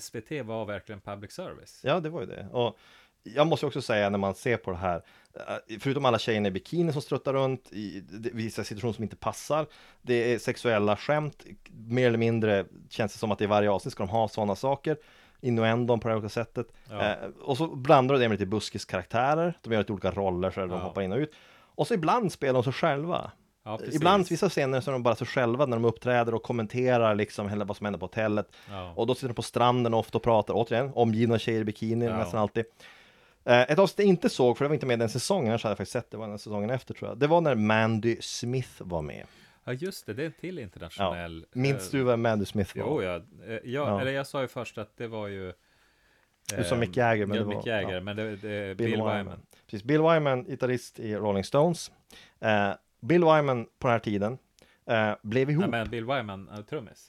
SVT var verkligen public service. Ja, det var ju det. Och jag måste också säga när man ser på det här, eh, förutom alla tjejerna i bikini som struttar runt i vissa situationer som inte passar, det är sexuella skämt, mer eller mindre känns det som att i varje avsnitt ska de ha sådana saker, innuendon på det här olika sättet. Ja. Eh, och så blandar de det med lite buskiskaraktärer, de gör lite olika roller så där de Ja. hoppar in och ut. Och så ibland spelar de sig själva. Ja. Ibland, vissa scener, så är de bara sig själva när de uppträder och kommenterar liksom hela vad som händer på hotellet. Ja. Och då sitter de på stranden ofta och pratar, återigen, omgivna av tjejer i bikini Ja. nästan alltid. Eh, Ett avsnitt jag inte såg, för det var inte med den säsongen, annars hade jag faktiskt sett det, var den säsongen efter tror jag. Det var när Mandy Smith var med. ja, just det, det är en till internationell. Minns eh, du vad Mandy Smith var? Jo, ja. Eh, ja, Ja. Eller jag sa ju först att det var ju... Du sa Mick Jagger, men ja, det var- Mick Jagger, ja. men det, det är Bill, Bill, Wyman. Wyman. Precis, Bill Wyman, gitarrist i Rolling Stones. Eh, Bill Wyman på den här tiden eh, blev ihop. Nej, men Bill Wyman, uh, trummis.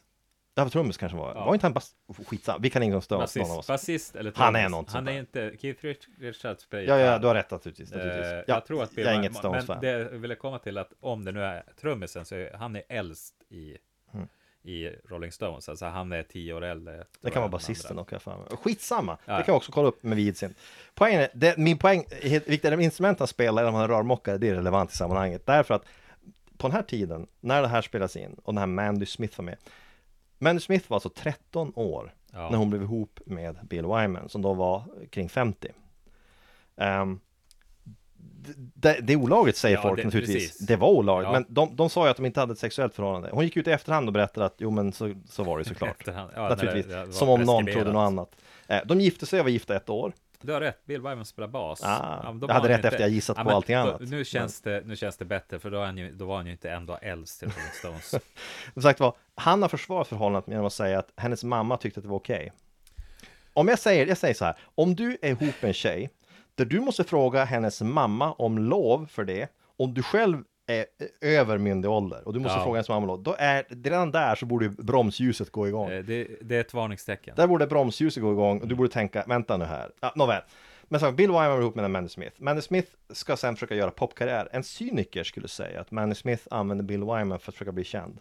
Ja, trummis kanske var. Ja. Var inte han bas... Skitsam, vi kan inte Stones, någon av Basist, oss. basist eller Han är trummis. något Han är inte... Keith Rich- Richards spelar Ja, ja, du har rätt naturligtvis. Eh, naturligtvis. Ja, jag tror att Bill jag är Wyman- inget Stones-fan. Men det jag ville komma till att om det nu är trummisen så är han är äldst i. i Rolling Stones. Alltså han är tio år äldre. Det kan vara basisten och mig. Skitsamma, Ja. det kan jag också kolla upp med vidsynt. Poängen är, det, min poäng, är helt viktigt, de instrument han spelar, eller om han är rörmokare, det är relevant i sammanhanget. Därför att på den här tiden, när det här spelas in, och den här Mandy Smith var med. Mandy Smith var alltså 13 år Ja. när hon blev ihop med Bill Wyman, som då var kring 50. Ehm, d- det, det är olagligt säger Ja, folk det- naturligtvis. precis. Det var olagligt, Ja. men de, de sa ju att de inte hade ett sexuellt förhållande. Hon gick ut i efterhand och berättade att jo men så, så var det såklart. Ja, Naturligtvis, det- som om någon trodde något annat. Eh, De gifte sig och var gifta ett år. Du har rätt, Bill Wyman spelar bas. Ah, men då jag hade rätt efter jag gissat på men allting då- annat. Nu känns, det, nu känns det bättre, för då, är han ju, då var han ju inte ändå äldst till Rolling Stones. Som sagt var, han har försvarat förhållandet genom att säga att hennes mamma tyckte att det var okej. Om jag säger, jag säger så här, om du är ihop med en tjej, där du måste fråga hennes mamma om lov för det, om du själv är över myndig ålder och du måste Ja. fråga hennes mamma om lov, då är redan där så borde ju bromsljuset gå igång. Eh, det, det är ett varningstecken. Där borde bromsljuset gå igång och du borde tänka, vänta nu här. Ja, nåväl. Men så, Bill Wyman var ihop med Mandy Smith. Mandy Smith ska sen försöka göra popkarriär. En cyniker skulle säga att Mandy Smith använde Bill Wyman för att försöka bli känd.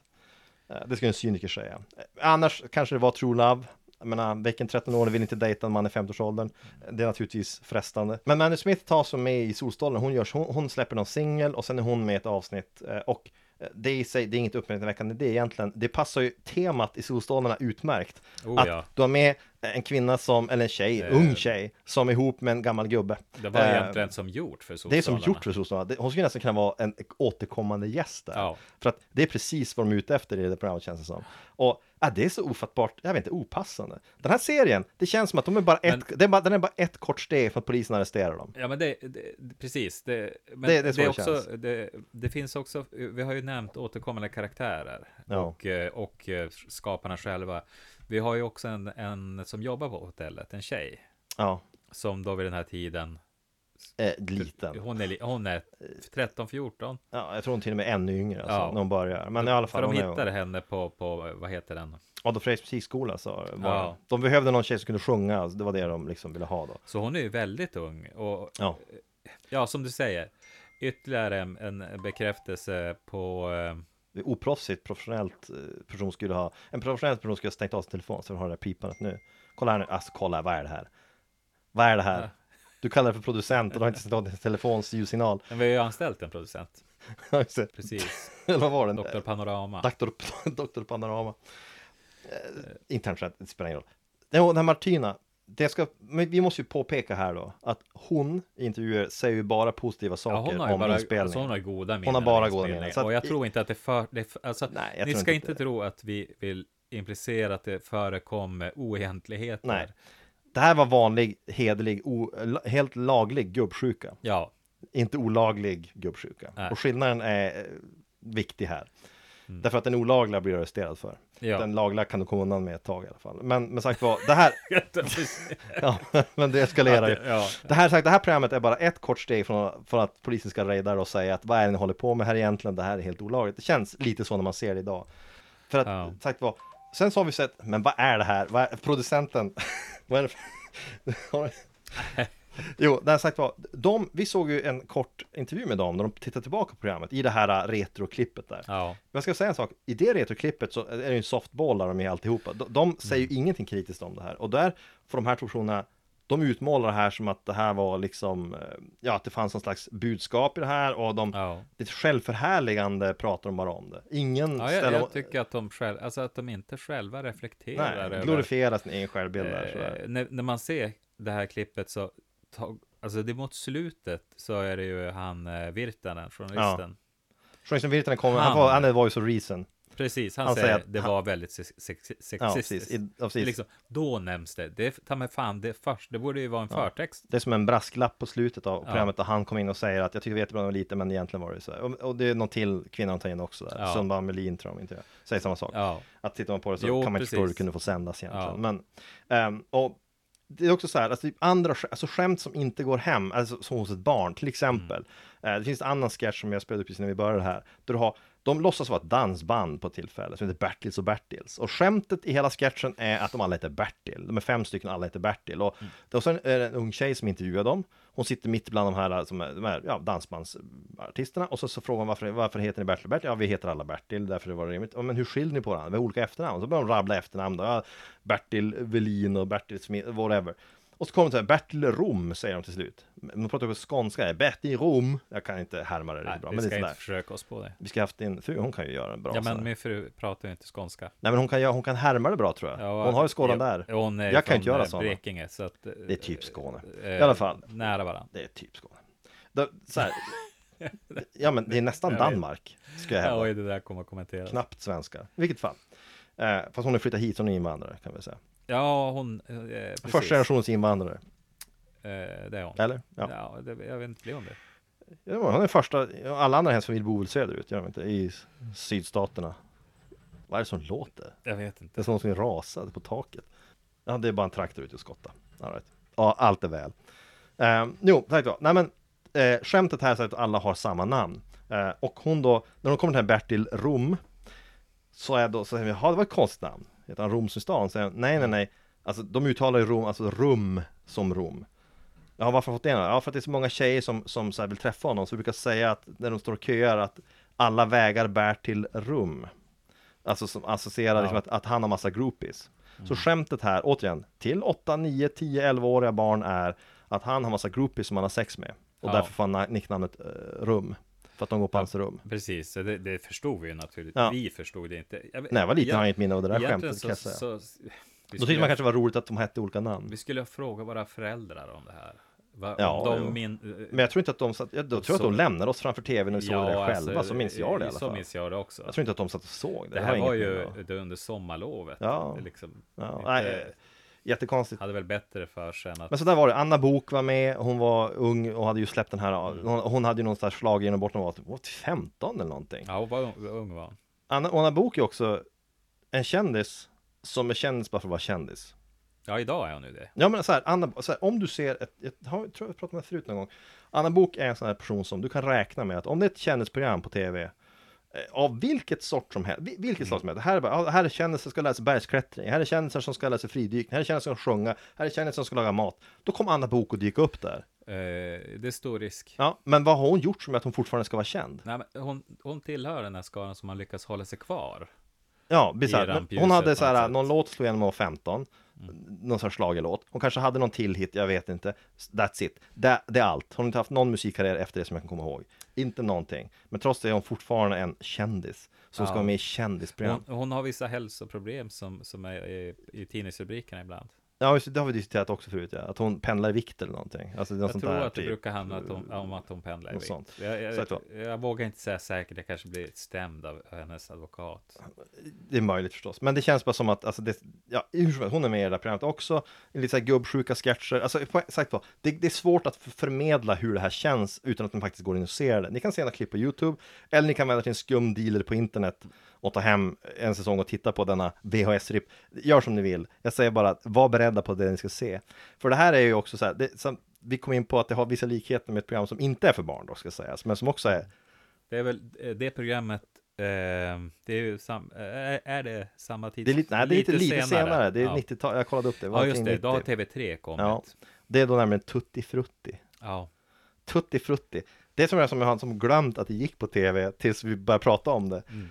Eh, Det skulle en cyniker säga. Eh, Annars kanske det var true love. Jag menar, vilken 13-åring vill inte dejta en man i 50-årsåldern? Det är naturligtvis frestande. Men Mandy Smith tar som med i Solstolen. Hon, görs, hon, hon släpper någon singel och sen är hon med i ett avsnitt. eh, Och eh, det är i sig, det är inget uppmärksamhetsväckande det egentligen. Det passar ju temat i Solstolarna utmärkt. Oh, att ja. du har med En kvinna som, eller en tjej, Eh. ung tjej, som är ihop med en gammal gubbe. Det var Eh, egentligen som gjort för Det är som gjort för. Det- Hon skulle nästan kunna vara en återkommande gäst där. Ja. För att det är precis vad de är ute efter i det programmet känns det som. Och ja, det är så ofattbart, jag vet inte, opassande. Den här serien, det känns som att de är bara ett, det är bara, den är bara ett kort steg för att polisen arresterar dem. Ja men det, det det- precis. Det, men Det- det är så är det också, känns. det, det finns också, vi har ju nämnt återkommande karaktärer Ja. och, eh, och eh, skaparna själva. Vi har ju också en, en som jobbar på hotellet, en tjej, Ja, som då vid den här tiden, eh, liten. hon är, hon är 13-14. Ja, jag tror hon till och med är ännu yngre alltså, Ja. när hon börjar. Men i alla fall, För de hon är hittade henne på, på, vad heter den? Adolf Fredriks musikskola var Ja. De behövde någon tjej som kunde sjunga, alltså, det var det de liksom ville ha då. Så hon är ju väldigt ung och Ja, ja, som du säger, ytterligare en, en bekräftelse på eh, oproffsigt, professionellt eh, person skulle ha, en professionell person skulle ha stängt av sin telefon så har det här pipandet nu. Kolla här nu, alltså kolla, vad är det här? Vad är det här? Du kallar det för producent och du har inte stängt av din telefons ljudsignal. Men vi har ju anställt en producent, det. precis. Eller vad var den? Dr. Panorama. Doktor, Doktor Panorama. Eh, internt sett, det spelar ingen roll. Jo, den här Martina, det ska, men vi måste ju påpeka här då att hon i intervjuer säger ju bara positiva Ja, saker ju om bara, inspelningen. alltså hon har goda minnen. Hon har bara goda minnen, Och jag i- tror inte att det för, det alltså, Nej, ni ska inte inte tro att vi vill implicera att det förekommer oegentligheter. Nej. Det här var vanlig, hederlig, o, helt laglig gubbsjuka. Ja, Inte olaglig gubbsjuka. Nej. Och skillnaden är eh, viktig här. Mm. Därför att den olagliga blir arresterad för. ja. Den lagliga kan du komma undan med ett tag i alla fall. Men, men sagt var, det här, ja, men det eskalerar ju. ja. Det här, sagt, det här programmet är bara ett kort steg från, från att polisen ska rejda och säga att vad är det ni håller på med här egentligen? Det här är helt olagligt. Det känns lite så när man ser det idag. För att, Ja. sagt var, sen så har vi sett, men vad är det här? Vad är, producenten, vad är det för... Jo, det här sagt var, de, vi såg ju en kort intervju med dem när de tittade tillbaka på programmet i det här äh, retroklippet där. ja. Jag ska säga en sak, i det retroklippet så är det ju en softball där de är alltihopa. De, de säger ju ingenting kritiskt om det här. Och där får de här två personerna, de utmålar det här som att det här var liksom, eh, ja att det fanns någon slags budskap i det här och de, ja. det självförhärligande pratar de bara om det. Ingen ja jag, jag tycker att de själv, alltså att de inte själva reflekterar nej, glorifierar sin egen självbild där. Eh, när, när man ser det här klippet så, ta, alltså det mot slutet så är det ju han eh, Virtanen, journalisten. Journalisten Virtanen kommer, han, Han- var, han är voice of reason. Precis, han, Han säger att att det han- var väldigt sex, sex, sexistiskt. Ja, precis. I, ja, är precis. liksom, då nämns det. Det är ta mig fan, det är först. Det borde ju vara en Ja. förtext. Det är som en brasklapp på slutet av Ja. programmet där han kom in och säger att jag tycker det var jättebra liten men egentligen var det så här. Och, och det är någon till kvinna de tar in också där. Ja. Sundbar Melin tror jag inte jag. Säger samma sak. Ja, Att tittar man på det så Jo, kan man inte förstå hur det kunde få sändas egentligen. Ja. Men, ehm, och det är också så här, alltså typ andra alltså skämt som inte går hem, alltså som hos ett barn, till exempel. Mm. Eh, det finns en annan sketch som jag spelade precis när vi började här, där du har de låtsas vara ett dansband på ett tillfälle som heter Bertils och Bertils. Och skämtet i hela sketchen är att de alla heter Bertil. De är fem stycken, alla heter Bertil. Och, Mm. och sen är det en ung tjej som intervjuar dem. Hon sitter mitt bland de här, som är, de här ja, dansbandsartisterna. Och så, så frågar hon varför, varför heter ni Bertil och Bertil? Ja, vi heter alla Bertil, därför det var rimligt. Ja, men hur skiljer ni på varandra? Vi har olika efternamn. Så börjar de rabbla efternamn då. Ja, Bertil Velin och Bertil Smith, whatever. Och så kommer de till Bertil Rom, säger de till slut. De pratar på skånska, Bertil Rom. Jag kan inte härma det riktigt bra, vi men det ska inte försöka oss på det. Vi ska haft din fru, hon kan ju göra en bra Ja, men här. min fru pratar ju inte skånska. Nej men hon kan, göra- hon kan härma det bra tror jag. Ja, hon har ju skådan ja, där. Hon är Jag kan inte göra eh, såna. Blekinge, så att... eh, Det är typ Skåne. eh, I alla fall. Nära varandra. Det är typ Skåne. Det, så här. Ja men det är nästan. Danmark. Ska jag Ja, hävda. oj, det där kommer att kommenteras. Knappt svenska. I vilket fall. Eh, fast hon har flyttat hit som invandrare kan vi säga. Ja, hon... Eh. Första generationens invandrare. Eh, det är hon. Eller? Ja. Ja, det, jag vet inte, blir hon det? ja. Hon är första. Alla andra i hennes familj bor väl söderut. Gör de inte? I sydstaterna. Vad är det som låter? Jag vet Det inte. är som någon som är rasad på taket. Ja, det är bara en traktor ute och skotta. All right. Ja, allt är väl. Um, jo, tack då. Nej men, eh, skämtet här är att alla har samma namn. Eh, och hon då, när de kommer till Bertil Rom, så är då, så säger vi, ja det var ett konstigt namn. Heter han Rom som stan? Så jag, nej, nej, nej. Alltså de uttalar ju Rom, alltså rum som Rom. Ja, varför har jag fått det? Ja, för att det är så många tjejer som, som så vill träffa honom, så vi brukar säga att när de står och köar att alla vägar bär till rum. Alltså som associerar Ja. liksom att, att han har massa groupies. Så skämtet här, återigen, till 8, 9, 10, 11-åriga barn är att han har massa groupies som han har sex med. Och Ja. därför får han na- nicknamnet eh, Rum. För att de går på Ja. hans rum. Precis, så det, det förstod vi ju naturligtvis. Ja. Vi förstod det inte. Jag, När jag var liten Ja, har jag inget minne av det där skämtet kan jag säga. så, så, Då tyckte man kanske det var roligt att de hette olika namn. Vi skulle fråga våra föräldrar om det här. Va, Ja, de min, Men jag tror inte att de satt, jag, jag tror att de Så- lämnade oss framför tvn och vi såg det själva, så minns jag det i alla Så fall. minns jag det också. Jag tror inte att de satt och såg det. det här jag var ju det under sommarlovet. Ja. Det liksom, Ja, inte- nej, jättekonstigt. hade väl bättre för sig än att... Men så där var det, Anna Bok var med, hon var ung och hade ju släppt den här, hon, hon hade ju någon slags slag genom bort, hon var var 15 eller någonting. Ja, hon var ung, hon. Anna, Anna Bok är också en kändis som är kändis bara för att vara kändis. Ja, idag är hon ju det. Ja men så här, Anna, så här, om du ser ett, jag har, tror jag pratat med det förut någon gång Anna Bok är en sån här person som du kan räkna med att om det är ett kändisprogram på tv av vilket sort som helst, vi- vilket slag som helst. Här är, bara, här är kändisar som ska lära sig bergsklättring, här är kändisar som ska lära sig fridykning, här är kändisar som ska sjunga, här är kändisar som ska laga mat. Då kommer Anna Bok att dyka upp där. Eh, det är stor risk. Ja, men vad har hon gjort som att hon fortfarande ska vara känd? Nej, men hon, hon tillhör den här skaran som har lyckats hålla sig kvar. Ja, bisarrt. Hon hade så här, någon låt slog igenom när hon var 15 Någon sorts schlagerlåt Hon kanske hade någon till hit, jag vet inte That's it, det, det är allt Hon har inte haft någon musikkarriär efter det som jag kan komma ihåg Inte någonting Men trots det är hon fortfarande en kändis Som ska Ja. vara med i kändisprogram Hon, hon har vissa hälsoproblem som, som är i, i tidningsrubrikerna ibland. Ja, just det, det har vi diskuterat också förut ja. Att hon pendlar i vikt eller någonting alltså, Jag tror att det typ. brukar handla att hon, om att hon pendlar i vikt. sånt. Jag, jag, jag vågar inte säga säkert, jag kanske blir stämd av hennes advokat. Det är möjligt förstås, men det känns bara som att alltså det, ja, hon är med i det där programmet också. Lite så här gubbsjuka sketcher. Alltså, sagt vad, det, det är svårt att förmedla hur det här känns utan att man faktiskt går in och ser det. Ni kan se några klipp på YouTube, eller ni kan vända till en skum dealer på internet och ta hem en säsong och titta på denna VHS-rip. Gör som ni vill. Jag säger bara att var beredda på det ni ska se. För det här är ju också så här, det, som, vi kom in på att det har vissa likheter med ett program som inte är för barn då, ska sägas, men som också är Det är väl eh, det programmet, eh, det är ju sam, eh, är det samma tid? det är lite, nej, det är lite, lite senare. Det är ja. 90-tal, jag kollade upp det. var Ja, just det, då har 90. TV3 kommit. Ja. Ja. Det är då nämligen Tutti Frutti. Tutti Frutti. Det är som jag som jag har som glömt att det gick på tv tills vi började prata om det. Mm.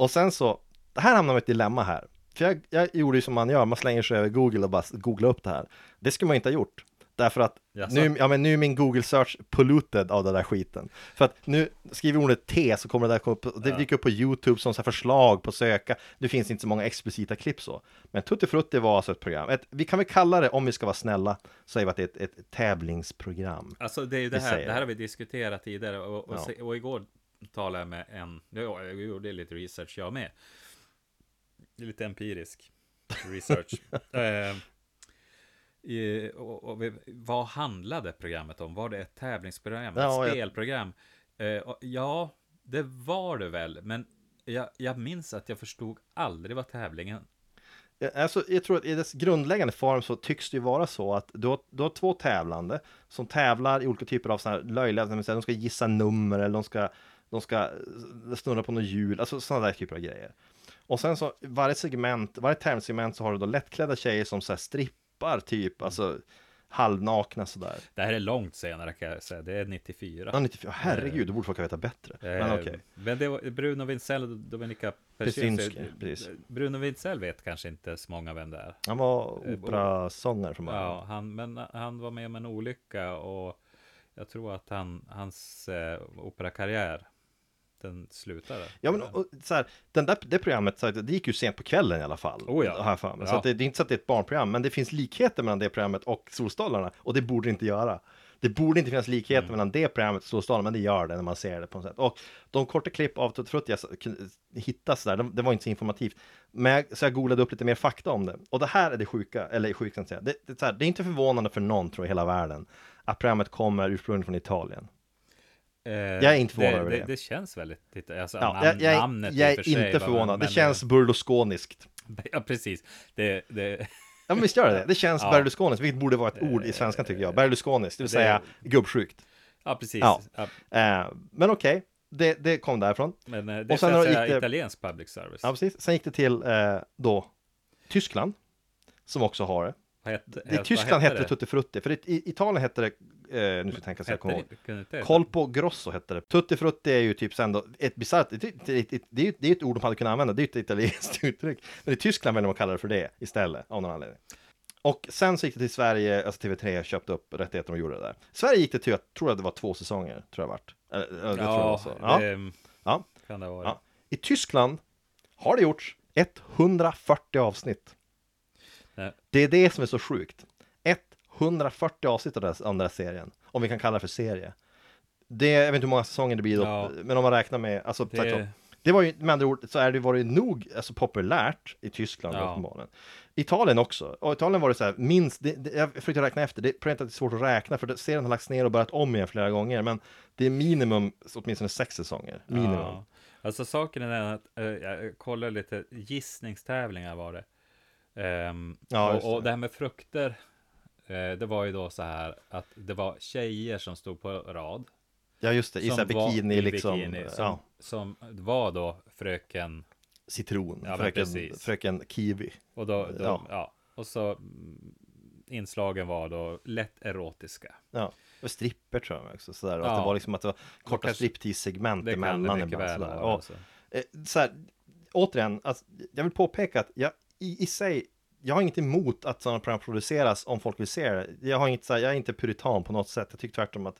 Och sen så, här hamnar man i ett dilemma här. För jag, jag gjorde ju som man gör, man slänger sig över Google och bara googla upp det här. Det skulle man inte ha gjort. Därför att nu, ja, men nu är min Google search polluted av den där skiten. För att nu skriver ordet T så kommer det där komma upp, det dyker upp på YouTube som så här förslag på söka. Nu finns inte så många explicita klipp så. Men Tutti Frutti var alltså ett program. Ett, vi kan väl kalla det, om vi ska vara snälla, säger vi att det är ett, ett tävlingsprogram. Alltså det är ju det här, det här det. har vi diskuterat tidigare och, och, Ja. och igår talade jag med en, ja, jag gjorde lite research jag med. Lite empirisk research. eh, i, och, och vi, vad handlade programmet om? Var det ett tävlingsprogram? Ja, ett jag- spelprogram? Eh, ja, det var det väl, men jag, jag minns att jag förstod aldrig vad tävlingen Alltså, jag tror att i dess grundläggande form så tycks det ju vara så att du har, du har två tävlande som tävlar i olika typer av sådana här löjliga, de ska gissa nummer eller de ska, de ska snurra på något hjul, alltså sådana där typer av grejer. Och sen så varje segment, varje tävlingssegment så har du då lättklädda tjejer som så här strippar typ, alltså halvnakna sådär. Det här är långt senare kan jag säga, det är 94. Ja, 94, herregud, då borde folk veta bättre. Men Eh, okej. Men det var Bruno Wintzell och Dominika Persinski, precis. Bruno Wintzell vet kanske inte så många vem det är. Han var operasångare från början. Ja, han, men han var med om en olycka och jag tror att han, hans eh, operakarriär, den slutade. Ja men och, så här, den där, det programmet, så här, det gick ju sent på kvällen i alla fall. Oh ja. Jag för mig. Så Ja. det, det är inte så att det är ett barnprogram, men det finns likheter mellan det programmet och Solstolarna. Och det borde det inte göra. Det borde inte finnas likheter Mm. mellan det programmet och Solstolarna, men det gör det när man ser det på något sätt. Och de korta klipp av Tutti Frutti jag kunde där, de, det var inte så informativt. Men jag, så jag googlade upp lite mer fakta om det. Och det här är det sjuka, eller sjukt kan jag säga. Det, det, här, det är inte förvånande för någon, tror jag, i hela världen, att programmet kommer ursprungligen från Italien. Eh, Jag är inte förvånad det, över det. det. Det känns väldigt, alltså Ja, namn, jag, jag, namnet jag är sig, inte va, förvånad, men- det känns Berlusconiskt. Ja, precis. Det, det, Ja men visst gör det det? Det känns Ja. Berlusconiskt, vilket borde vara ett ord i svenskan tycker jag. Berlusconiskt, det vill Det- säga gubbsjukt. ja, precis. Ja. Eh, men okej, det, det kom därifrån. Men eh, det Och sen gick säga det- italiensk public service. Ja, precis. Sen gick det till eh, då Tyskland, som också har det. Hette- I Tyskland hette det Tutti Frutti, för i, Italien hette det, eh, nu ska jag tänka så jag kommer ihåg. Colpo Grosso hette det. Tutti Frutti är ju typ sen då ett bisarrt, det, det, är ett ord de hade kunnat använda, det är ju ett italienskt uttryck. Men i Tyskland väljer de att kalla det för det istället, av någon anledning. Och sen så gick det till Sverige, alltså TV3 köpte upp rättigheterna och gjorde det där. Sverige gick det till, jag tror att det var två säsonger, tror jag vart. Eller, det tror jag var Ja, så. Ja. det Ja. kan det vara. Ja. I Tyskland har det gjorts 140 avsnitt. Nej. Det är det som är så sjukt. 140 avsnitt av den här- av den här serien, om vi kan kalla det för serie. Det, jag vet inte hur många säsonger det blir då, Ja. men om man räknar med, alltså, Det- det... det var ju med andra ord, så är det varit nog alltså, populärt i Tyskland Ja. uppenbarligen. Italien också, och Italien var det så här, minst, det, det, jag försökte räkna efter, det är att det är svårt att räkna, för serien har lagts ner och börjat om igen flera gånger, men det är minimum, åtminstone sex säsonger, minimum. Ja. Alltså saken är den att eh, jag kollade lite gissningstävlingar var det. Ehm, Ja, och, och det. här med frukter. eh, det var ju då så här att det var tjejer som stod på rad. Ja just det, i som så bikini i liksom, bikini, som, ja, som var då fröken. citron, Ja, fröken, fröken kiwi. Och då, då ja. Ja. Och så mm, inslagen var då lätt erotiska. Ja, och stripper tror jag också, sådär, och att Ja. det var liksom att det var korta striptease-segment Det kan det emellan mycket väl vara. Alltså. eh, så här, återigen, alltså, jag vill påpeka att jag i, i sig, jag har inget emot att sådana program produceras om folk vill se det. Jag, har inget, så här, jag är inte puritan på något sätt. Jag tycker tvärtom att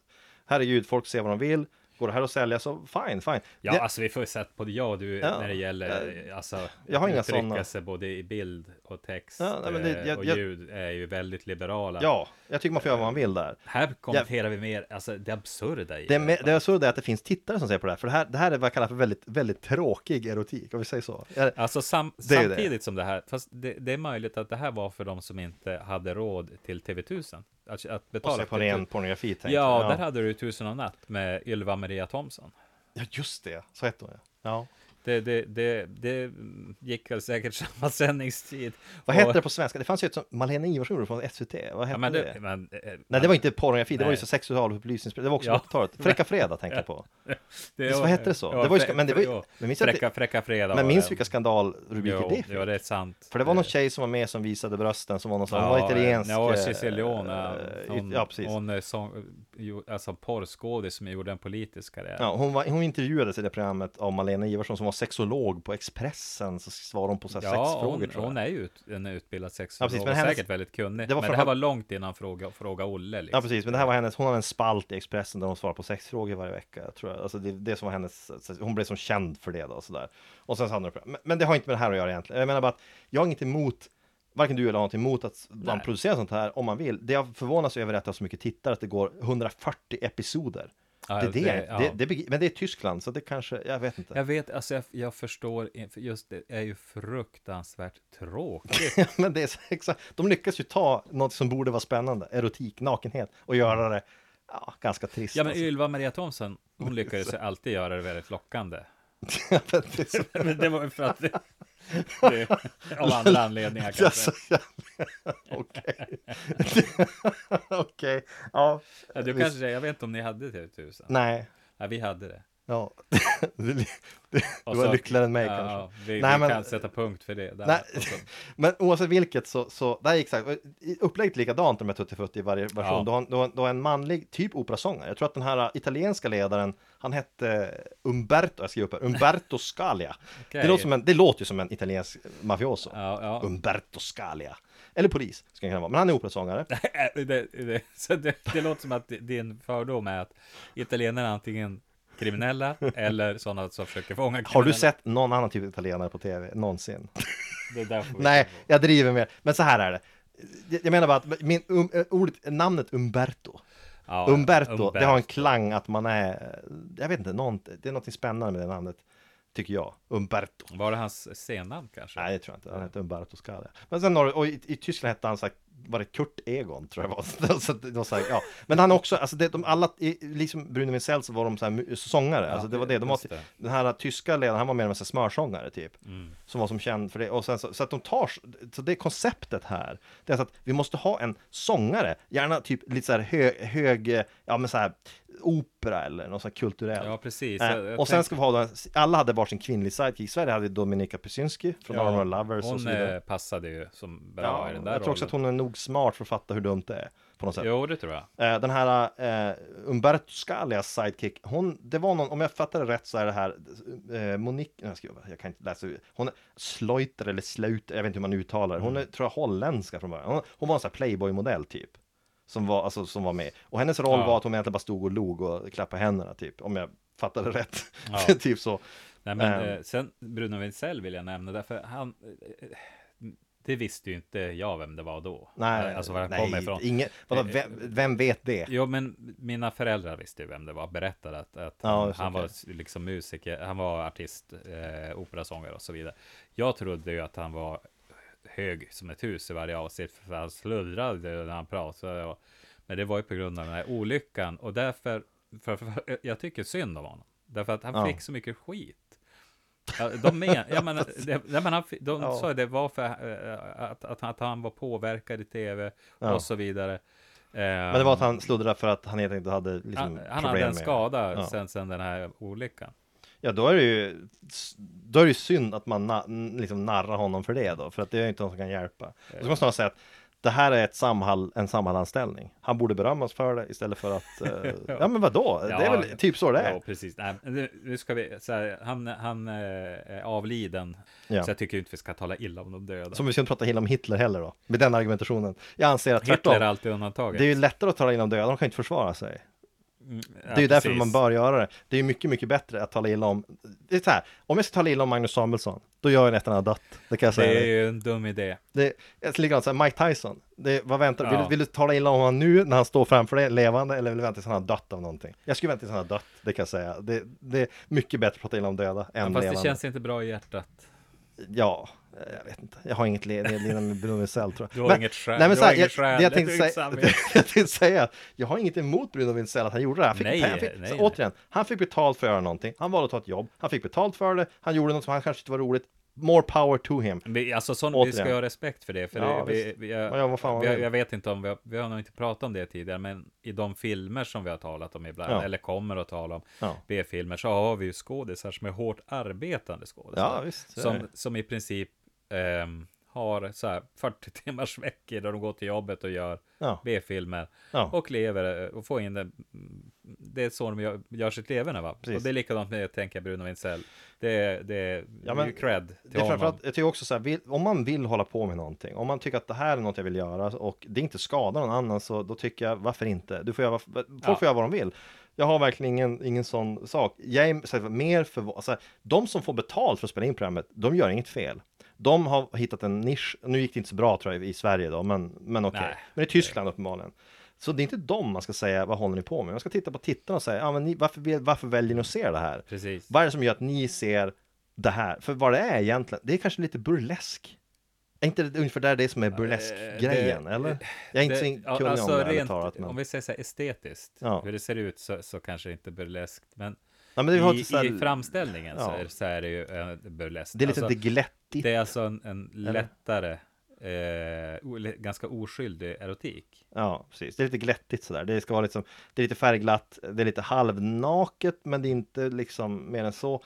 herregud, folk ser vad de vill. Går det här att sälja så fine, fine. Ja, det, alltså vi får ju sett både jag och du Ja, när det gäller eh, alltså, jag har inga sådana. sig både i bild och text Ja, nej, men det- eh, jag- och ljud är ju väldigt liberala. ja, jag tycker man får göra vad man vill där. Här kommenterar vi mer, alltså det absurda i Det, med, det det är att det finns tittare som säger på det här, för det här, det här är vad jag kallar för väldigt, väldigt tråkig erotik, om vi säger så. Alltså sam, samtidigt som det här, fast det, det är möjligt att det här var för de som inte hade råd till TV1000. Att, att Och betala se på för ren pornografi, tänkte Ja, jag. där hade du Tusen och natt med Ylva Maria Thomsson. Ja, just det, så hette hon ja. ja. Det, det, det, det gick väl säkert samma sändningstid. Vad hette det på svenska? Det fanns ju ett som Malena Ivarsson gjorde från SVT, vad hette Ja, men det? det, men, eh, Nej, det var inte pornografi, det var ju så sexualupplysningsprogram, det var också Ja. på 80-talet. Fräcka Fredag tänkte jag på. det Visst, vad hette det så? Ja, Det var ju men det var ju- ja, men minns jag att fräcka, fräcka fredag. Men minns det. vilka skandalrubriker det fick? ja, det är sant. För det var någon tjej som var med som visade brösten, som var någon sån, Ja, italiensk. Ja, eh, Cissi Leone. eh, Hon, ja, precis. hon sång, alltså porrskådis som gjorde en politisk karriär. Ja, hon, var, hon intervjuades i det programmet av Malena Ivarsson som var sexolog på Expressen, så svarade hon på så här Ja, sexfrågor hon, tror jag. hon är ju ut, en utbildad Ja, sexolog precis, och men hennes- säkert väldigt kunnig. det var men det här var långt innan fråga, fråga Olle. Liksom. Ja precis, men det här var hennes, hon hade en spalt i Expressen där hon svarade på sexfrågor varje vecka, tror jag. Alltså det, det som var hennes, hon blev som känd för det då och sådär. Och sen så hade hon, men, men det har inte med det här att göra egentligen. Jag menar bara att jag har inget emot, varken du eller något emot att man Nej. producerar sånt här om man vill. Det jag förvånas över är att det har så mycket tittare, att det går 140 episoder. Ja, det, är det, det- det, ja. det, begri- men det är Tyskland, så det kanske, jag vet inte. Jag vet, alltså jag, jag förstår, för just det är ju fruktansvärt tråkigt. men det är exakt, de lyckas ju ta något som borde vara spännande, erotik, nakenhet, och göra det ja, ganska trist. Ja, men alltså. Ylva Maria Thomsen, hon lyckades ju alltid göra det väldigt lockande. det Men det var för att det, av andra anledningar kanske. Okej. Okej. Ja. Du kanske, jag vet inte om ni hade TV1000? Nej. Ja, vi hade det. Ja. Du, du Och var så- lyckligare än mig ja, kanske. Vi, Nej, vi men- kan sätta punkt för det. Där. Nej. Så- Men oavsett vilket så, så där exakt, upplägget likadant de här Tutti i varje version. Ja. Du, har, du, har, du har en manlig typ operasångare. Jag tror att den här italienska ledaren, han hette Umberto, jag skriver upp här, Umberto Scalia. Okej. Det, låter som en, det låter ju som en italiensk mafioso. Ja, ja. Umberto Scalia. Eller polis, ska han kunna vara. Men han är operasångare. det, det, så det, det låter som att din fördom är att italienarna antingen kriminella eller sådana som försöker fånga kriminella. Har du sett någon annan typ av italienare på tv någonsin? Nej, jag driver med Men så här är det. Jag- menar bara att min, um, eh, ordet, namnet Umberto, Ja, Umberto, det har en klang att man är, jag vet inte, någon, det är något spännande med det namnet, tycker jag. Umberto. Var det hans scennamn kanske? Nej, det tror jag inte. Han hette Umberto Scalia. Men sen har du- och i, i Tyskland hette han så här, var det Kurt Egon tror jag var. så det var så här, ja. Men han också, alltså det, de alla, liksom Bruno Winsell så var de så här sångare. alltså det var det. De var, det. Den här tyska ledaren, han var mer en smörsångare typ. Mm. Som var som känd för det. Och sen så, så att de tar, så det konceptet här, det är så att vi måste ha en sångare, gärna typ lite så här hög, hög ja men så här opera eller något så här kulturellt. Ja, precis. Eh, Jag- jag och sen tänkte- ska vi ha, alla hade varsin kvinnlig sidekick. Sverige hade Dominika Pysynski från Ja, Armor Lovers och Hon så vidare. eh, passade ju som bra Ja, i den där jag tror också att rollen. hon är nog smart för att fatta hur dumt det är på något sätt. Jo, det tror jag. Eh, Den här eh, Umberto Scalias sidekick, hon, det var någon, om jag fattar det rätt så är det här eh, Monique, jag, ska, jag kan inte läsa hon är Sleuter eller Sleuter, jag vet inte hur man uttalar det. Hon är, tror jag, holländska från början. Hon, hon var en sån här Playboy-modell typ. Som var, alltså, som var med. Och hennes roll Ja. var att hon egentligen bara stod och log och klappade händerna typ, om jag fattade rätt. Ja. typ så. Nej, men Ehm. eh, sen Bruno Winsell vill jag nämna, därför han... eh, det visste ju inte jag vem det var då. Nej, alltså var han nej, kom ifrån. Ingen, vadå, vem, vem vet det? Jo, men mina föräldrar visste ju vem det var, berättade att, att Ja, han, han var liksom musiker, han var artist, eh, operasångare och så vidare. Jag trodde ju att han var hög som ett hus i varje avsnitt, för han sluddrade när han pratade. Och, men det var ju på grund av den här olyckan, och därför, för, för, jag tycker synd om honom. Därför att han Ja. fick så mycket skit. Ja, De men, menar, det, de Ja. sa det var för eh, att, att, att han var påverkad i tv Ja. och så vidare. Men det var att han sluddrade för att han helt enkelt hade liksom han, han problem hade en med- skada Ja. sen, sen den här olyckan. Ja, då är det ju Då är det synd att man na, liksom narrar honom för det då, för att det är inte någon som kan hjälpa. Då ska man snarare säga att det här är ett Samhall, en Samhall-anställning. Han borde berömmas för det istället för att, eh, ja men vadå? det är Ja, väl typ så det är. Ja, precis. Nej, nu, ska vi, här, han, han eh, är avliden, Ja. så jag tycker inte vi ska tala illa om de döda. Som vi ska inte prata illa om Hitler heller då, med den argumentationen. Jag anser att tvärtom. Hitler är alltid undantaget. Det är ju lättare att tala illa om döda, de kan inte försvara sig. Mm, Det är ju därför precis. man bör göra det. Det är ju mycket, mycket bättre att tala illa om Det är så här, om jag ska tala illa om Magnus Samuelsson Då gör jag nästan ha dött Det kan jag säga Det är ju en dum idé. Det är likadant här, Mike Tyson det, Vad väntar? Ja. Vill, vill du tala illa om honom nu när han står framför dig levande Eller vill du vänta tills han har dött av någonting? Jag skulle vänta tills han har dött Det kan jag säga Det, det är mycket bättre att prata illa om döda än Ja, fast levande det känns inte bra i hjärtat. Ja, jag vet inte. Jag har inget le- lidande med Bruno Winsell tror jag. Du har inget skäl- Nej, men så här, jag, skäl. det jag tänkte säga, jag tänkte säga, jag har inget emot Bruno Winsell att han gjorde det. Han fick, Nej, han fick, nej, så, återigen, han fick betalt för att göra någonting. Han valde att ta ett jobb. Han fick betalt för det. Han gjorde något som han kanske inte var roligt. More power to him. Alltså sån, vi ska ha respekt för det. För Ja, det, vi, vi, Ja, ja, vi, jag vet inte om vi har, vi har nog inte pratat om det tidigare, men i de filmer som vi har talat om ibland, Ja. eller kommer att tala om. B-filmer, så har vi ju skådisar som är hårt arbetande skådisar. Som, som i princip ehm, har så här 40 timmars veckor där de går till jobbet och gör Ja. B-filmer Ja. och lever eh, och får in det. Det är så de gör, gör sitt leverne va? Precis. Och det är likadant med, tänker jag, Bruno Winsell. Det, är- det är Ja, men cred till Det är honom. jag tycker också så här, vill, om man vill hålla på med någonting, om man tycker att det här är något jag vill göra och det inte skadar någon annan, så då tycker jag, varför inte? Du får göra, folk Ja. får göra vad de vill. Jag har verkligen ingen, ingen sån sak. Jag är så här, mer för, alltså, de som får betalt för att spela in programmet, de gör inget fel. De har hittat en nisch, nu gick det inte så bra tror jag i Sverige då, men, men okej. Nej. Men i Tyskland uppenbarligen. Så det är inte dem man ska säga, vad håller ni på med? Man ska titta på tittarna och säga, ja, men ni, varför, varför väljer ni att se det här? Precis. Vad är det som gör att ni ser det här? För vad det är egentligen, det är kanske lite burlesk. Är inte det ungefär där det är som är burlesk-grejen, det- eller? Jag är inte så kunnig alltså om det, rent, talat, men... Om vi säger så här estetiskt, Ja. hur det ser ut så, så kanske det inte är burleskt. Men, Ja, men det, har i, så här, i framställningen så, Ja. är, så är det ju eh, burleskt. det är lite alltså, glättigt. det är alltså en, en lättare, eh, ganska oskyldig erotik. Ja, precis. Det är lite glättigt sådär. Det ska vara liksom, det är lite färgglatt, det är lite halvnaket, men det är inte liksom mer än så.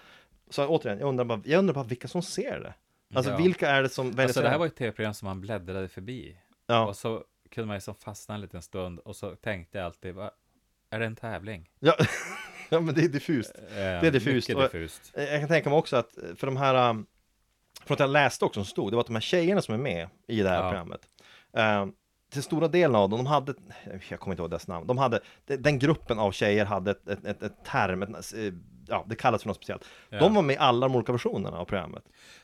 Så återigen, jag undrar bara, jag undrar bara vilka som ser det. Alltså Ja. vilka är det som väljer Alltså det här var ett tv-program som man bläddrade förbi. Ja, Och så kunde man liksom fastna en liten stund och så tänkte jag alltid, va, är det en tävling? ja. ja, men det är diffust. Eh, är diffust. Mycket Och- diffust. Eh, Jag kan tänka mig också att för de här, um, för att jag läste också som stod, det var att de här tjejerna som är med i det här Ja. programmet. Uh, till stora delen av dem, de hade, jag kommer inte ihåg dess namn, de hade, de- den gruppen av tjejer hade ett, ett, ett, ett term, ett, eh, ja det kallas för något speciellt. Ja. De var med i alla de olika versionerna av programmet.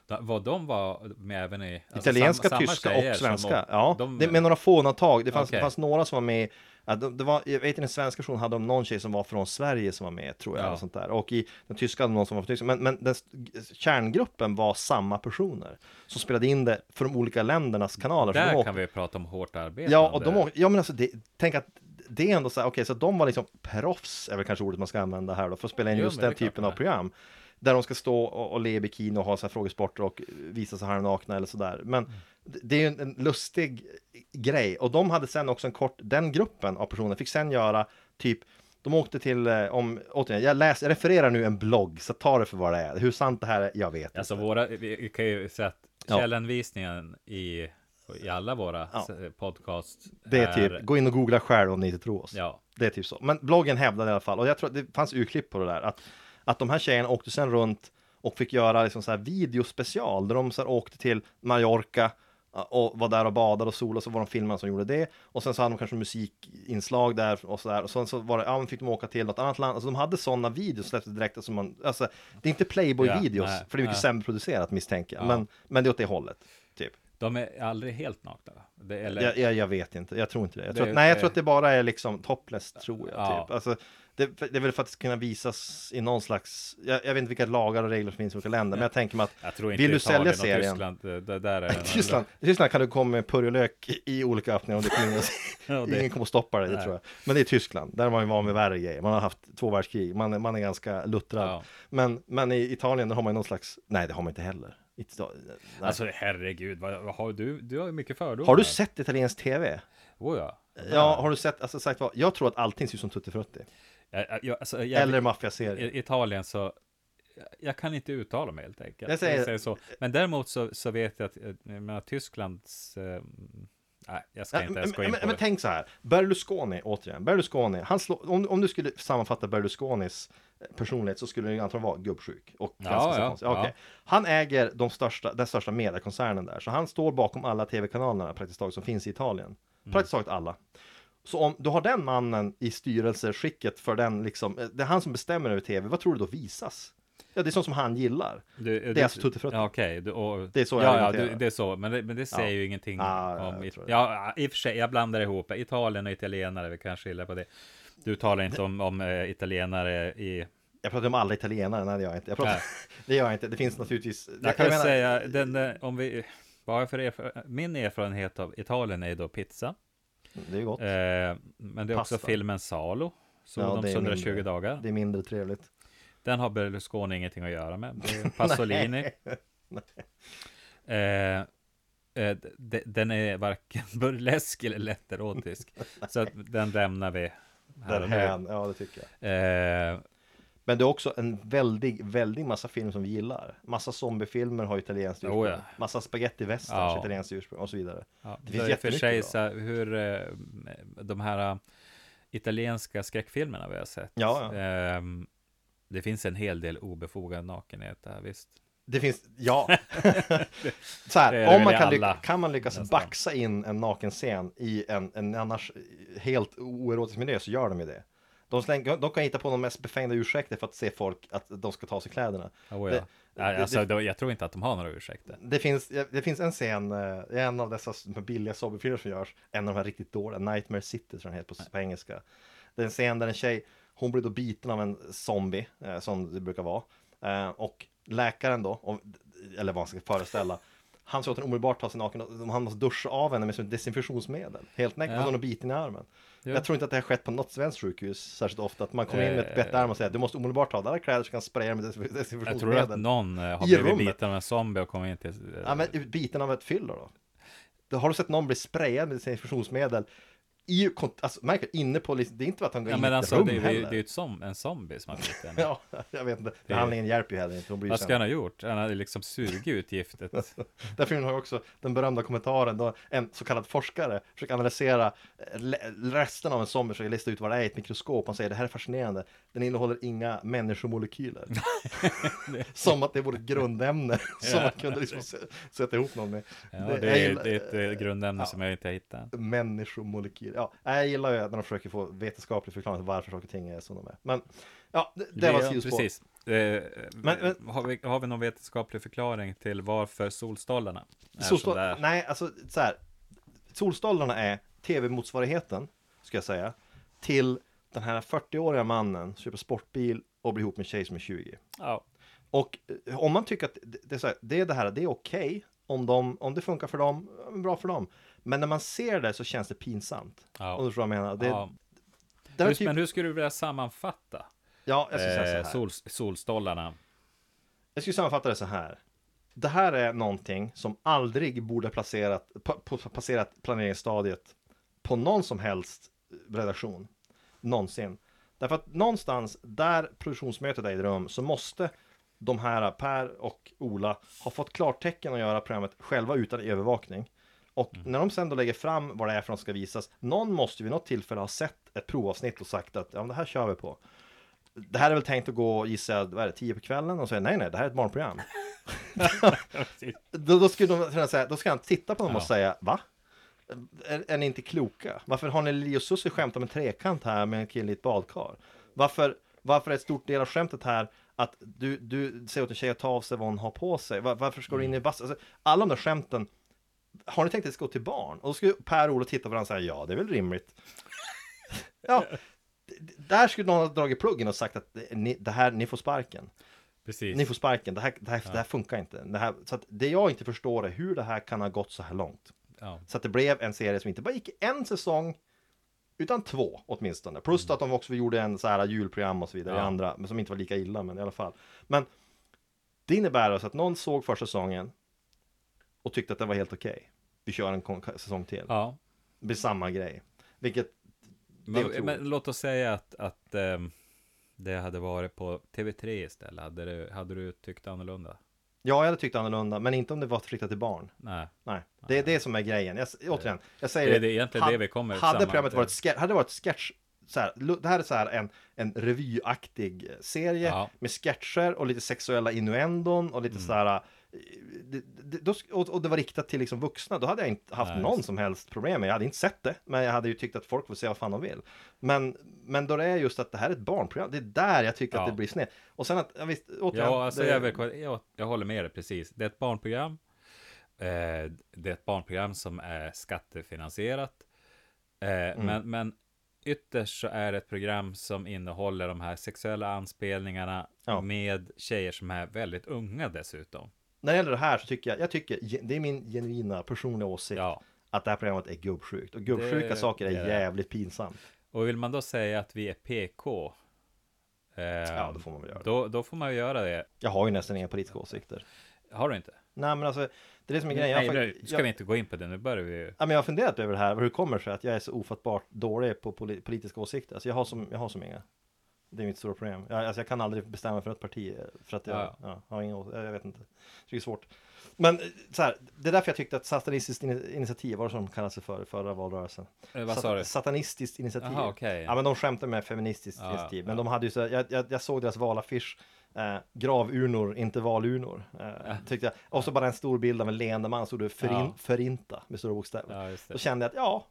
Da- Vad de var med även i... alltså Italienska, samma tyska och som svenska. åt- ja, de- det, med några få undantag. Det fanns, Okej. det fanns några som var med ja, det, det var, jag vet i den svenska versionen hade de någon tjej som var från Sverige som var med, tror jag. Ja. Eller sånt där. Och i den tyska hade de någon som var från Tyskland. Men, men den, kärngruppen var samma personer som spelade in det för de olika ländernas kanaler. De Där åkte- kan vi prata om hårt arbete. Ja, och de åkte, ja men alltså, det, tänk att det är ändå så här, okej, så de var liksom proffs, är väl kanske ordet man ska använda här då, för att spela in Jo, just den typen de av program. Där de ska stå och, och le i bikini och ha så här frågesporter och visa sig halvnakna eller sådär. Men Mm. det- är ju en, en lustig grej. Och de hade sen också en kort, den gruppen av personer fick sen göra typ de åkte till, eh, om, återigen, jag, läs, jag refererar nu en blogg, så ta det för vad det är. Hur sant det här är, jag vet Alltså inte. våra, vi, kan ju säga att Ja. källhänvisningen i, i alla våra Ja. podcast Det är typ, gå in och googla själv om ni inte tror oss. Ja, Det är typ så. Men bloggen hävdade i alla fall, och jag tror att det fanns urklipp på det där, att, att de här tjejerna åkte sen runt och fick göra liksom så här videospecial, där de så åkte till Mallorca och var där och badade och solade, så var de filmerna som gjorde det. Och sen så hade de kanske musikinslag där och så där. Och sen så var det, ja, men fick de åka till något annat land. Alltså de hade sådana videos släppte direkt, alltså man, alltså det är inte Playboy-videos, Ja, för det är mycket nej. sämre producerat misstänker jag. Ja. Men, men det är åt det hållet, typ. De är aldrig helt nakna va? Det, eller, Jag, jag, jag vet inte, jag tror inte det. Jag tror Det- att, nej, jag tror att det bara är liksom topless, tror jag. Ja. Typ. Alltså, det, det är väl för att det ska kunna visas i någon slags, jag, jag vet inte vilka lagar och regler som finns i olika länder, men jag tänker mig att Vill du sälja serien? Tyskland, det, det där är Tyskland, Tyskland kan du komma med purjolök i olika öppningar och det kommer ingen, Ja, det- ingen kommer att stoppa dig, det tror jag. Men det är Tyskland, där är man ju van med värre grejer. Man har haft två världskrig, man, man är ganska luttrad. Ja. Men, men i Italien, där har man någon slags, nej det har man inte heller. Ita- nej. Alltså herregud, vad, vad har du? Du har ju mycket fördomar. har du sett italiensk tv? Oh, ja. Ja, har du sett, alltså sagt vad, jag tror att allting ser ut som Tutti Frutti. Jag, jag, alltså, jag, Eller maffiaserier. Italien så jag kan inte uttala mig helt enkelt. Jag säger- säger så. Men däremot så, så vet jag att eh, jag menar, Tysklands... Eh, nej, jag ska inte men, ens gå in men, på men det. tänk så här, Berlusconi återigen, Berlusconi, han slår, om, om du skulle sammanfatta Berlusconis personlighet så skulle det antagligen vara gubbsjuk och Ja, ganska ja, ja. Han äger de största, den största mediekoncernen där, så han står bakom alla tv-kanalerna praktiskt taget som finns i Italien. Mm. Praktiskt taget alla. Så om du har den mannen i styrelseskicket för den liksom, eh, det är han som bestämmer över tv, vad tror du då visas? Ja, det är sånt som han gillar. Du, Det är alltså Tutti Frutti. Ja, okej. du- och- Det är så jag ja, ja, du, det är så. Men det, men det säger Ja. ju ingenting Ah, ja, om... tror det. ja, i och för sig, jag blandar ihop Italien och italienare. Vi kan skilja på det. Du talar inte om, om eh, italienare i... Jag pratar om alla italienare, nej det gör jag inte. Jag pratar, det gör jag inte, det finns naturligtvis Jag kan menar- säga, den, eh, om vi... Vad har jag för erf- min erfarenhet av Italien är då pizza. Det är gott. Eh, men det är också Pasta. filmen Salo. Ja, Sodoms är 120 mindre. dagar. Det är mindre trevligt. Den har Berlusconi ingenting att göra med. Pasolini. eh, eh, den är varken burlesk eller lätterotisk. Så den lämnar vi här. Därhän, ja det tycker jag. Eh, Men det är också en väldig, väldig massa film som vi gillar. Massa zombiefilmer har italienskt ursprung. Oh, ja. Massa spaghetti westerns Ja. italienskt ursprung och så vidare. ja, Det det finns är för sig jättemycket så här, hur eh, de här eh, italienska skräckfilmerna vi har sett. Ja, ja. Eh, det finns en hel del obefogad nakenhet där, visst. Det finns, ja. så Det här, är det om man kan, lycka, kan man lyckas nästan. baxa in en nakenscen i en, en annars helt oerotisk miljö så gör de ju det. De, slänger, de kan hitta på de mest befängda ursäkter för att se folk att de ska ta sig kläderna. Oh, Det- ja. Det- alltså, då, jag tror inte att de har några ursäkter. Det finns, det finns en scen, eh, en av dessa billiga zombiefilmer som görs, en av de här riktigt dåliga, Nightmare City tror jag den heter på, på engelska. Det är en scen där en tjej, hon blir då biten av en zombie, eh, som det brukar vara. Eh, och läkaren då, och, eller vad man ska föreställa, han att hon omedelbart tar sig naken och han måste duscha av henne med som ett desinfektionsmedel. Helt näck, Ja. ja. hon är biten i armen. Jo. Jag tror inte att det har skett på något svenskt sjukhus särskilt ofta, att man kommer in med ett Eh. bett arm och säger du måste omedelbart ta av alla kläder så kan spraya med desinf- Jag tror desinfektionsmedel. att någon eh, har blivit rummet. biten av en zombie och kommit in till... eh, Ja men biten av ett fyllo då? då? Har du sett någon bli sprayad med desinfektionsmedel i, alltså märker du, inne på, liksom- det är inte att han går ja, in i ett alltså, rum det, är- det, heller. det är ju som, en zombie som har blivit den. Ja, jag vet inte, behandlingen hjälper ju heller inte, hon bryr Vad ska han ha gjort? Han hade liksom sugit ut giftet. Filmen har också den berömda kommentaren då en så kallad forskare försöker analysera eh, resten av en zombie, försöker lista ut vad det är i ett mikroskop. Han säger det här är fascinerande, den innehåller inga människomolekyler. som att det vore ett grundämne som man kunde liksom sätta ihop någon med. Ja, Det- är, det är ett eh, grundämne ja. som jag inte har hittat. människomolekyler. Ja, jag gillar ju när de försöker få vetenskaplig förklaring till varför saker och ting är som de är. Men ja, det, det var sidospår. Precis. Eh, Men- men- har, vi, har vi någon vetenskaplig förklaring till varför solstollarna är Solstol- sådär? nej, alltså så här. Solstolarna är tv-motsvarigheten, ska jag säga, till den här 40-åriga mannen som köper sportbil och blir ihop med en tjej som är 20. Ja. Och eh, om man tycker att det, det är så här, det är det här, det är okej om, de, om det funkar för dem, bra för dem. Men när man ser det så känns det pinsamt. Ja. Om du förstår vad jag menar. Det, ja. det Hur, typ, Men hur skulle du vilja sammanfatta ja, jag ska säga så eh, här. sol, solstollarna? Jag skulle sammanfatta det så här. Det här är någonting som aldrig borde ha placerat, pa, pa, passerat planeringsstadiet på någon som helst redaktion. Någonsin. Därför att någonstans där produktionsmötet ägde rum så måste de här Per och Ola ha fått klartecken att göra programmet själva utan övervakning. Och när de sen då lägger fram vad det är för något ska visas, någon måste vid något tillfälle ha sett ett provavsnitt och sagt att ja, men det här kör vi på. Det här är väl tänkt att gå, gissar jag, vad är det, tio på kvällen? Och säga nej, nej, det här är ett barnprogram. då, då, skulle de kunna säga, då ska han titta på dem och Ja. säga, va? Är, är ni inte kloka? Varför har ni Lili och Susie skämt om en trekant här med en kille i ett badkar? Varför, varför är ett stort del av skämtet här att du, du säger åt en tjej att ta av sig vad hon har på sig? Var, varför ska du in i bass? Alltså, alla de där skämten Har ni tänkt att det ska gå till barn? Och då skulle Per-Olof titta på varandra och säga ja, det är väl rimligt. ja, där skulle någon ha dragit pluggen och sagt att ni, det här, ni får sparken. Precis. Ni får sparken, det här, det här, det här funkar inte. Det här, så det jag inte förstår är hur det här kan ha gått så här långt. Ja. Så att det blev en serie som inte bara gick en säsong utan två åtminstone. Plus att de också gjorde en så här julprogram och så vidare i Ja. andra, men som inte var lika illa, men i alla fall. Men det innebär alltså att någon såg första säsongen och tyckte att det var helt okej. Vi kör en säsong till. ja. Det blir samma grej. Vilket, är Men, men låt oss säga att, att ehm, det hade varit på TV3 istället. Hade du, hade du tyckt annorlunda? ja, jag hade tyckt annorlunda, men inte om det var riktat till barn. Nej. Nej, det är det som är grejen. Jag, återigen, jag säger Det är det, egentligen det vi kommer Hade programmet varit sketch, hade varit sketch så här, det här är så här en, en revyaktig serie Ja. Mm. med sketcher och lite sexuella innuendon och lite så här det, då, och, det var riktat till liksom vuxna, då hade jag inte haft Nej, någon som helst problem med Jag hade inte sett det, men jag hade ju tyckt att folk får se vad fan de vill. Men, men då det är just att det här är ett barnprogram, det är där jag tycker Ja. att det blir snett. Och sen att, ja, visst, återigen, Ja, alltså det, jag, vill- jag, jag håller med dig precis. Det är ett barnprogram. Eh, det är ett barnprogram som är skattefinansierat. Eh, Mm. men, men ytterst så är det ett program som innehåller de här sexuella anspelningarna Ja. med tjejer som är väldigt unga dessutom. När det gäller det här så tycker jag, jag tycker, det är min genuina personliga åsikt, Ja. att det här programmet är gubbsjukt. Och gubbsjuka Det- saker är det det. jävligt pinsamt. Och vill man då säga att vi är PK, eh, Ja, då får man väl göra det. då, då får man ju göra det. Jag har ju nästan inga politiska åsikter. Har du inte? Nej men alltså, det är det som är grejen. Jag, Nej, har nu ska jag, vi inte gå in på det. Nu börjar vi ju. ja, men jag har funderat över det här, hur det kommer sig att jag är så ofattbart dålig på poli- politiska åsikter. Alltså jag har som, jag har som inga. Det är mitt stora problem. Jag, alltså jag kan aldrig bestämma för ett parti eh, för att jag, Ja. ja, har inga åsikter. Jag vet inte. Det är svårt. Men eh, så här, det är därför jag tyckte att satanistiskt ini- initiativ var det som kallades det för i förra valrörelsen. Eh, vad sa du? Satanistiskt initiativ. Jaha, okej. Ja men de skämtade med feministiskt Ja, initiativ. Men de hade ju så, jag, jag, jag såg deras valaffisch. Eh, gravurnor, inte valurnor. Eh, tyckte jag. Och så bara en stor bild av en leende man, stod det förin, förinta med stora bokstäver. Ja. Då kände jag att ja,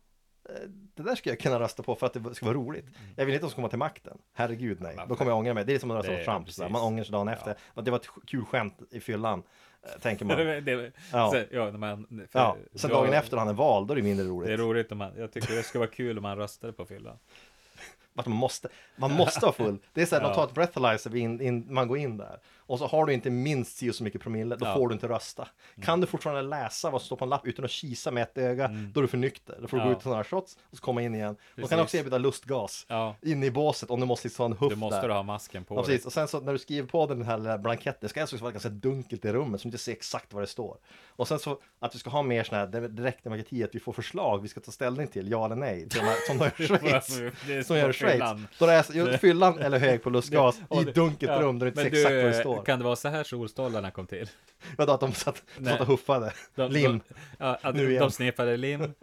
det där ska jag kunna rösta på för att det ska vara roligt. Jag vill inte att de ska komma till makten. Herregud nej. Då kommer jag ångra mig. Det är som att rösta på Trump. sådär. Man ångrar sig dagen efter. Och Det var ett kul skämt i fyllan. eh, Tänker man. det, det, Ja. Så, ja, när man, för, Ja. Sen dagen efter han är val, då är det mindre Det är roligt. roligt man, jag tycker det skulle vara kul om man röstade på fyllan. Man måste, man måste vara full. Det är så här, de Ja. tar ett breathalyzer in, in, man går in där. Och så har du inte minst si så mycket promille, då Ja. Mm. får du inte rösta. Kan du fortfarande läsa vad som står på en lapp utan att kisa med ett öga, då är du för nykter. Då får du gå Ja. ut och ta några shots och så komma in igen. De kan Precis. också erbjuda lustgas Ja, in i båset om du måste ta en huff du måste där. ha masken på Ja, precis. Och sen så när du skriver på den här blanketten, det ska alltså vara ganska dunkelt i rummet så du inte ser exakt vad det står. Och sen så att du ska ha mer sån här direktdemokrati, att vi får förslag vi ska ta ställning till, ja eller nej, som, som de gör i Schweiz. Det Som gör i Schweiz. Då är det fyllan eller hög på lustgas Och i det- dunkelt rum där du inte ser exakt vad det du, står. Kan det vara så här solstolarna kom till? Vadå att de satt, Nej. satt och huffade? De, Lim. De, ja, Nu de, igen. de snipade lim.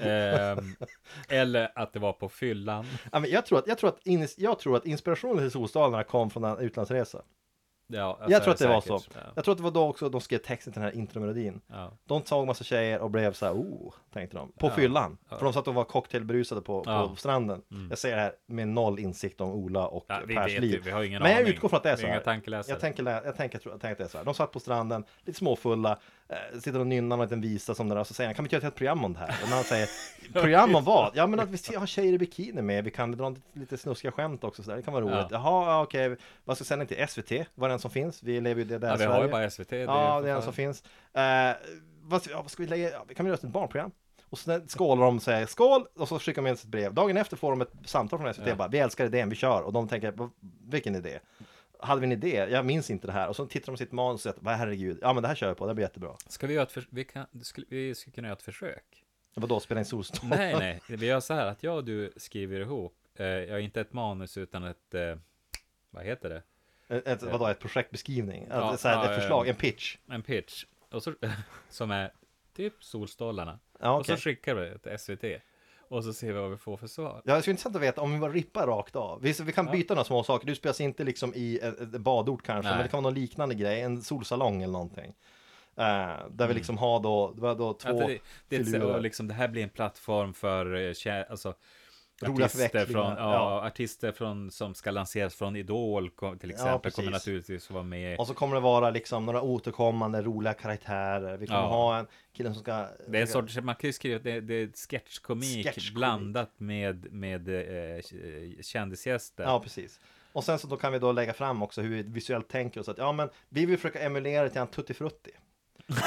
Ehm, eller att det var på fyllan. Ja, men jag, tror att, jag, tror att in, jag tror att inspirationen till Solstolarna kom från en utlandsresa. Ja, alltså, Jag tror att det var så. säkert. Ja. Jag tror att det var då också de skrev texten till den här intromelodin. Ja. De såg massa tjejer och blev så här, oh, tänkte de. På Ja. fyllan. För de satt och var cocktailberusade på. Mm. på stranden. Jag säger det här med noll insikt om Ola och Ja, vi Pers vet liv. vi har ingen Men jag aning. utgår från att det är Vi så inga här. tankeläsare. Jag tänker, jag tänker, jag tänker att det är så här. De satt på stranden, lite småfulla, sitter och nynnar en liten visa som det där, och så säger han, kan vi inte göra ett helt program om det här? Och när han säger, program om vad? Ja men att vi har tjejer i bikini med, vi kan dra lite, snuskiga skämt också, så där. det kan vara roligt. Ja. Jaha, ja, okej, vad ska sända till SVT? Var det en som finns? Vi lever ju det där Ja, vi har ju bara SVT. Ja, det är en för som finns. Eh, vad, ska, vad ska vi lägga? Kan vi göra ett barnprogram? Och så skålar de och säger skål och så skickar de in ett brev. Dagen efter får de ett samtal från SVT Ja. bara, vi älskar idén, vi kör. Och de tänker, "Va- vilken idé? Hade vi en idé? Jag minns inte det här. Och så tittar de på sitt manus och säger, herregud, ja men det här kör jag på, det blir jättebra. Ska vi göra ett försök? Vi, kan, skulle, vi skulle kunna göra ett försök. Vadå, spela in solstånd? Nej, nej. Vi gör så här att jag och du skriver ihop. Eh, jag har inte ett manus utan ett... Eh, vad heter det? Ett, ett, vadå, ett projektbeskrivning? Ja, ett, så här, ja, ett förslag, en pitch? En pitch. Och så, som är typ Solstolarna. Ja, Och så skickar vi till SVT. Och så ser vi vad vi får för svar. Ja, det skulle intressant att veta om vi bara rippar rakt av. Vi, vi kan Ja. byta några små saker. Du spelas inte liksom i ett, badort kanske, Nej. men det kan vara någon liknande grej, en solsalong eller någonting. Eh, där vi liksom har då, då två Mm. Att det, det, filurer. och liksom, det här blir en plattform för eh, alltså, Roliga artister från, ja, artister från, som ska lanseras från Idol till exempel precis. kommer naturligtvis vara med. Och så kommer det vara liksom några återkommande roliga karaktärer. Vi kommer Ja. ha en kille som ska... Det är en sorts, man kan ju skriva det, det är sketchkomik Sketchkomik. blandat med, med eh, kändisgäster. Ja, precis. Och sen så då kan vi då lägga fram också hur vi visuellt tänker oss att ja men vi vill försöka emulera det till en Tutti Frutti.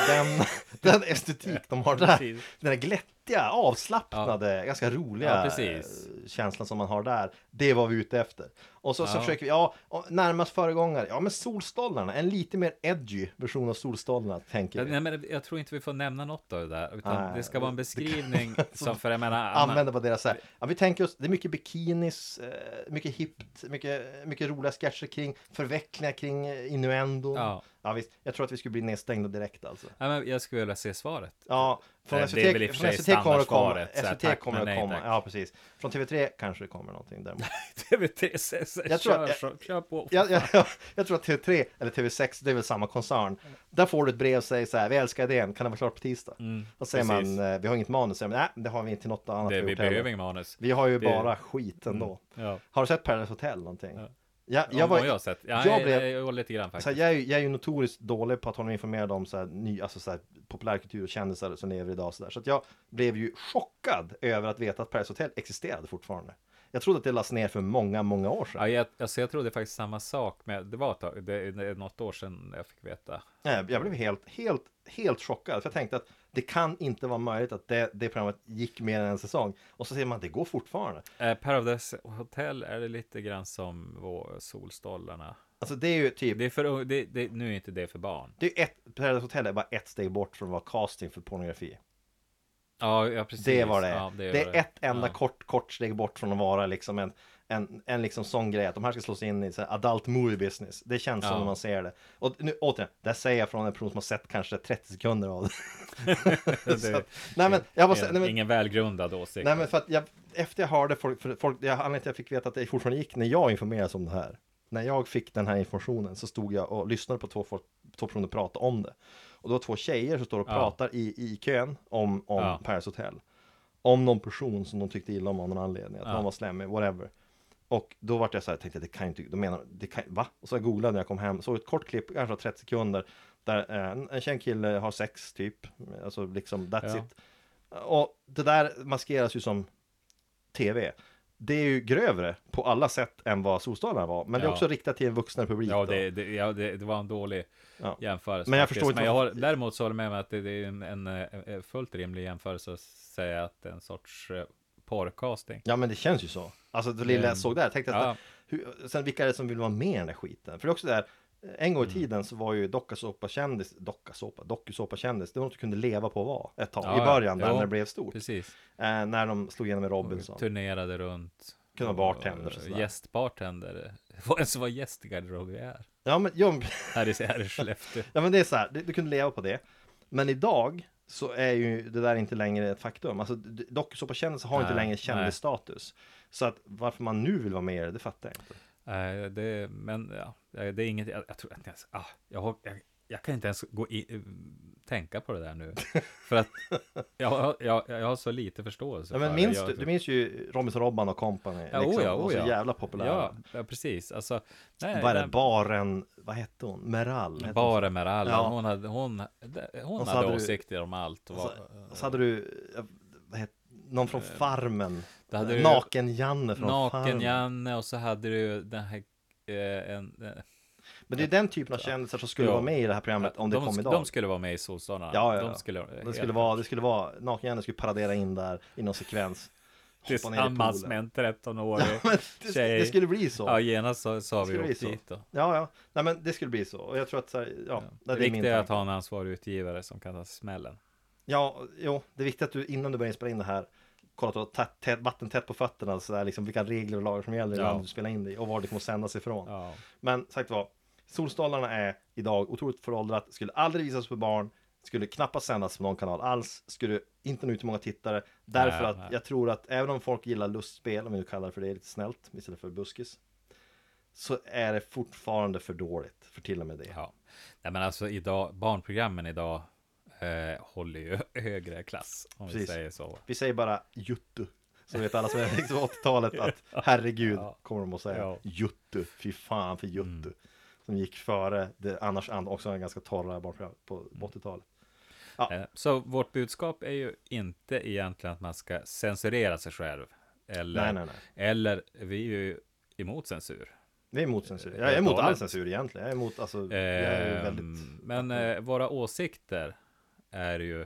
Den, den estetik de har där. Precis. Den där glättiga, avslappnade, ganska roliga Ja, eh, känslan som man har där. Det var vi ute efter. Och så, så Ja. försöker vi, ja, närmast föregångare, ja men Solstolarna, en lite mer edgy version av Solstolarna tänker Ja, vi. Nej, men jag tror inte vi får nämna något av det där, utan Nej, det ska vara en beskrivning som för jag menar, Använda på deras så här. Ja, vi tänker oss, det är mycket bikinis, eh, mycket hippt, mycket, mycket roliga sketcher kring förvecklingar kring eh, innuendon. Ja. Ja, visst, jag tror att vi skulle bli nedstängda direkt alltså. Ja, men jag skulle vilja se svaret. Ja, från Det- SVT, det är väl i och för sig standardsvaret, SVT kommer nej, komma, tack. ja precis. Från TV3 kanske det kommer någonting däremot. TV3, så- så- Jag tror kör, att- så- kör på. jag, jag, jag, jag tror att TV3 eller TV6, det är väl samma koncern. Där får du ett brev och säger så här, vi älskar idén, kan det vara klart på tisdag? Säger Mm, precis. man, eh, vi har inget manus, säger man, nej, det har vi inte något annat det, vi behöver ingen manus. Vi har ju Det- Mm. bara skit ändå. Ja. Har du sett Paradise Hotel någonting? Ja. Jag, Jag, var, jag sett. Ja, jag blev- jag, jag, lite grann så här, faktiskt. jag, är, jag är ju notoriskt dålig på att hålla mig informerad om så här, ny, alltså så här, populärkultur och kändisar som lever idag. Så, där. så att jag blev ju chockad över att veta att Paradise Hotel existerade fortfarande. Jag trodde att det lades ner för många, många år sedan. Ja, jag, alltså jag trodde faktiskt samma sak, men det var ett tag, det, det något år sedan jag fick veta. Nej, Jag blev helt, helt, helt chockad. För jag tänkte att det kan inte vara möjligt att det, det programmet gick mer än en säsong. Och så ser man att det går fortfarande. Eh, Paradise Hotel är det lite grann som vår Solstolarna. Alltså det är ju typ, Det är för, det, det, nu är inte det för barn. det är ett, Paradise Hotel är bara ett steg bort från att vara casting för pornografi. Ja, ja precis. Det var det. Ja, det, var är ett enda Ja. kort, kort steg bort från att vara liksom en, en, en liksom sån grej att de här ska slås in i så adult movie business. Det känns som Ja. när man ser det. Och nu återigen, det säger jag från en person som har sett kanske 30 sekunder av det. Det- att- nej men, jag måste, Ingen, nej, men, ingen välgrundad åsikt. nej men för att jag, efter jag hörde folk, för folk, jag, anledningen till att jag fick veta att det fortfarande gick när jag informerades om det här. När jag fick den här informationen så stod jag och lyssnade på två, folk, två personer prata om det. Och det var två tjejer som står och Ja. pratar i, i kön om, om Ja. Paris Hotel. Om någon person som de tyckte illa om av någon anledning, att Ja. någon var slemmig, whatever. Och då vart jag så här, tänkte det kan ju inte, de menar, det kan, va? Och så jag googlade när jag kom hem, såg ett kort klipp, kanske 30 sekunder, där eh, en, en känd kille har sex typ, alltså liksom that's Ja. it. Och det där maskeras ju som tv. Det är ju grövre på alla sätt än vad Solstolarna var, men det är Ja. också riktat till en vuxnare publik. Ja, det, det, ja det, det var en dålig Ja. jämförelse. Men jag faktiskt. förstår inte Men jag har, däremot så håller jag med om att det, är en, en, eh, fullt rimlig jämförelse att säga att en sorts eh, porrcasting. Ja men det känns ju så. Alltså det lilla jag såg där, jag tänkte att Ja. hur, sen vilka är det som vill vara med i den här skiten? För det är också där, en gång i Mm. tiden så var ju dockasåpa-kändis, dockasåpa, dokusåpa-kändis, det var något du kunde leva på att vara ett tag Ja, i början, ja. där när det blev stort. Precis. Eh, när de slog igenom med Robinson. Turnerade runt. Kunde vara bartender och Och sådär. Gästbartender. Som var gäst i är. Ja men, ja, men- Här i, här i Skellefteå. ja men det är så här, du, du kunde leva på det. Men idag så är ju det där inte längre ett faktum. Alltså dokusåpakändisar har inte Nej, längre nej. kändisstatus. Så att varför man nu vill vara med i det, det fattar jag inte. Nej, det, men ja, det är inget, jag, jag tror inte ens, ah, jag, jag, jag kan inte ens gå i, tänka på det där nu. För att jag, jag, jag har så lite förståelse Ja, men för minns det. du, Jag, du minns ju Robinson Robban och Company. Ja, liksom, oh ja, oh så jävla populära. ja, ja, precis. Alltså, nej, Vad är det? Baren, vad hette hon? Meral? hette med alla. Ja. Hon hade, hon, hon hade, hade du- åsikter om allt. Och så, och så hade du, vad hette, någon från Farmen. Eh, du- Naken-Janne från Farmen. Naken-Janne och så hade du den här eh, en, eh, Men det är den typen av kändisar som skulle Ja. vara med i det här programmet om det de, kom sk- idag. De skulle vara med i Solstolarna. Ja, ja, ja. De skulle, det, skulle vara, det skulle vara, Naken-Janne skulle paradera in där i någon sekvens. Tillsammans med en 13-årig Men det, tjej. det skulle bli så. Ja, genast så sa vi skulle bli upp så. dit då. Ja, ja. Nej, men det skulle bli så. Och jag tror att så här, ja, Det, är min viktiga är att tanke. ha en ansvarig utgivare som kan ta smällen. Ja, jo, det är viktigt att du innan du börjar spela in det här kollat och tätt, tätt, vatten tätt på fötterna så där, liksom vilka regler och lagar som gäller Ja. landet du spelar in det och var det kommer sändas ifrån. Ja. Men sagt vad, Solstolarna är idag otroligt föråldrat, skulle aldrig visas för barn, skulle knappast sändas på någon kanal alls, skulle inte nå ut till många tittare, därför Nej, att nej. jag tror att även om folk gillar lustspel, om vi nu kallar det för det lite snällt, istället för buskis, så är det fortfarande för dåligt för till och med det. ja. Nej, men alltså idag, barnprogrammen idag eh, håller ju högre klass. Om vi Precis. säger så. Vi säger bara Juttu, Så vet alla som är liksom 80-talet att herregud Ja. kommer de att säga. Ja. Juttu, fy fan för Juttu. Mm. Som gick före det annars an- också en ganska torra barnprogram på 80-talet. Eh, Så vårt budskap är ju inte egentligen att man ska censurera sig själv. Eller, Nej, nej, nej. eller vi är ju emot censur. Vi är emot censur. Eh, Jag är emot all censur egentligen. Jag är emot, alltså, jag är Ehm, väldigt... Men eh, våra åsikter är ju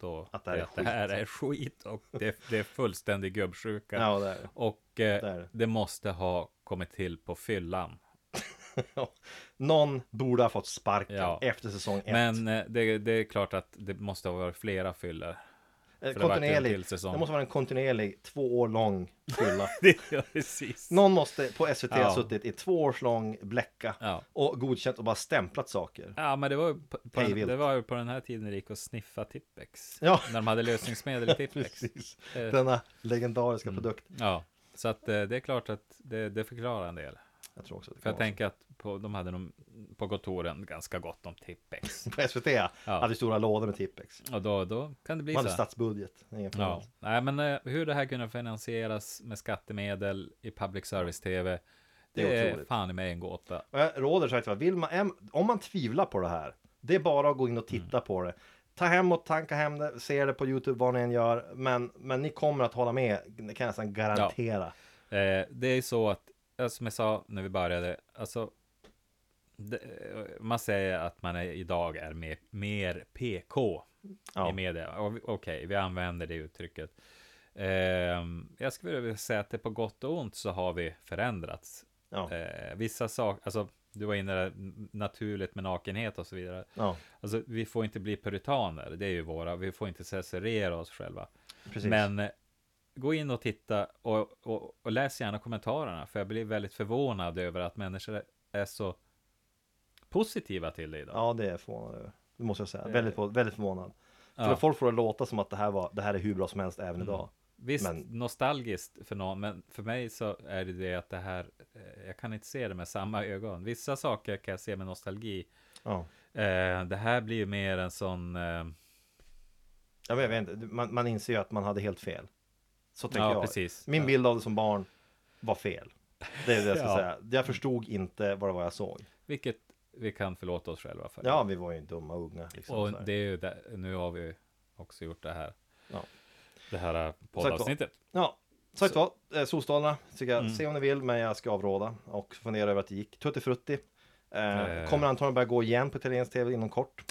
då Att det här är att det här är skit och det, det är fullständig gubbsjuka. Ja, det är. Och Det eh, är det. det måste ha kommit till på fyllan. Någon borde ha fått sparken Ja. efter säsong ett. Men eh, det, det är klart att det måste ha varit flera fyllor. Eh, det. Det måste vara en kontinuerlig, två år lång fylla. ja, precis. Någon måste på SVT ha Ja. suttit i två års lång bläcka Ja. och godkänt och bara stämplat saker. Ja, men det var ju på, på den, det var på den här tiden det gick att sniffa Tippex. Ja. När de hade lösningsmedel i Tippex. Eh, Denna legendariska Mm. produkt. Ja, så att eh, det är klart att det, det förklarar en del. Jag tror också att det För jag tänker att på, de hade nog på kontoren ganska gott om Tippex. På SVT ja. Ja. hade stora lådor med Tippex. Och då, då kan det bli Man hade så. statsbudget. Ingen. Ja, nej men eh, hur det här kunde finansieras med skattemedel i public service-tv. Det, Det är är, fan i mig en gåta. Och jag råder sagt vill man, om man tvivlar på det här, det är bara att gå in och Mm. titta på det. Ta hem och tanka hem det, se det på YouTube vad ni än gör, men, men ni kommer att hålla med, det kan jag nästan garantera. Eh, det är så att, som jag sa när vi började, alltså det, eh, man säger att man är, idag är mer, mer PK Ja. i media. Okej, vi använder det uttrycket. Ehm, jag skulle vilja säga att det på gott och ont så har vi förändrats. Ja. Eh, vissa saker, alltså du var inne där, naturligt med nakenhet och så vidare. Ja, Alltså vi får inte bli puritaner, det är ju våra, vi får inte censurera oss själva. precis. Men eh, gå in och titta och, och, och läs gärna kommentarerna, för jag blir väldigt förvånad över att människor är så positiva till det idag. Ja, det är jag förvånad över. Det måste jag säga. Väldigt, väldigt förvånad. Ja. För folk får det låta som att det här, var, det här är hur bra som helst även Mm. idag. Visst, Men- nostalgiskt för någon, men för mig så är det det att det här, eh, jag kan inte se det med samma ögon. Vissa saker kan jag se med nostalgi. Ja. Eh, det här blir ju mer en sån, eh, Jag vet, jag vet inte, man, man inser ju att man hade helt fel. Så tänker ja jag. precis. Min bild av det som barn var fel. Det är det jag ska Ja. säga. Jag förstod inte vad det var jag såg. Vilket vi kan förlåta oss själva för. Ja, vi var ju dumma unga. Liksom, och det är ju där, nu har vi också gjort det här. Ja. Det här eh, poddavsnittet. Ja, sagt vad, eh, Solstolarna tycker jag, Mm. se om ni vill, men jag ska avråda och fundera över att det gick. Tutti Frutti eh, Eh. kommer antagligen börja gå igen på italiensk tv inom kort.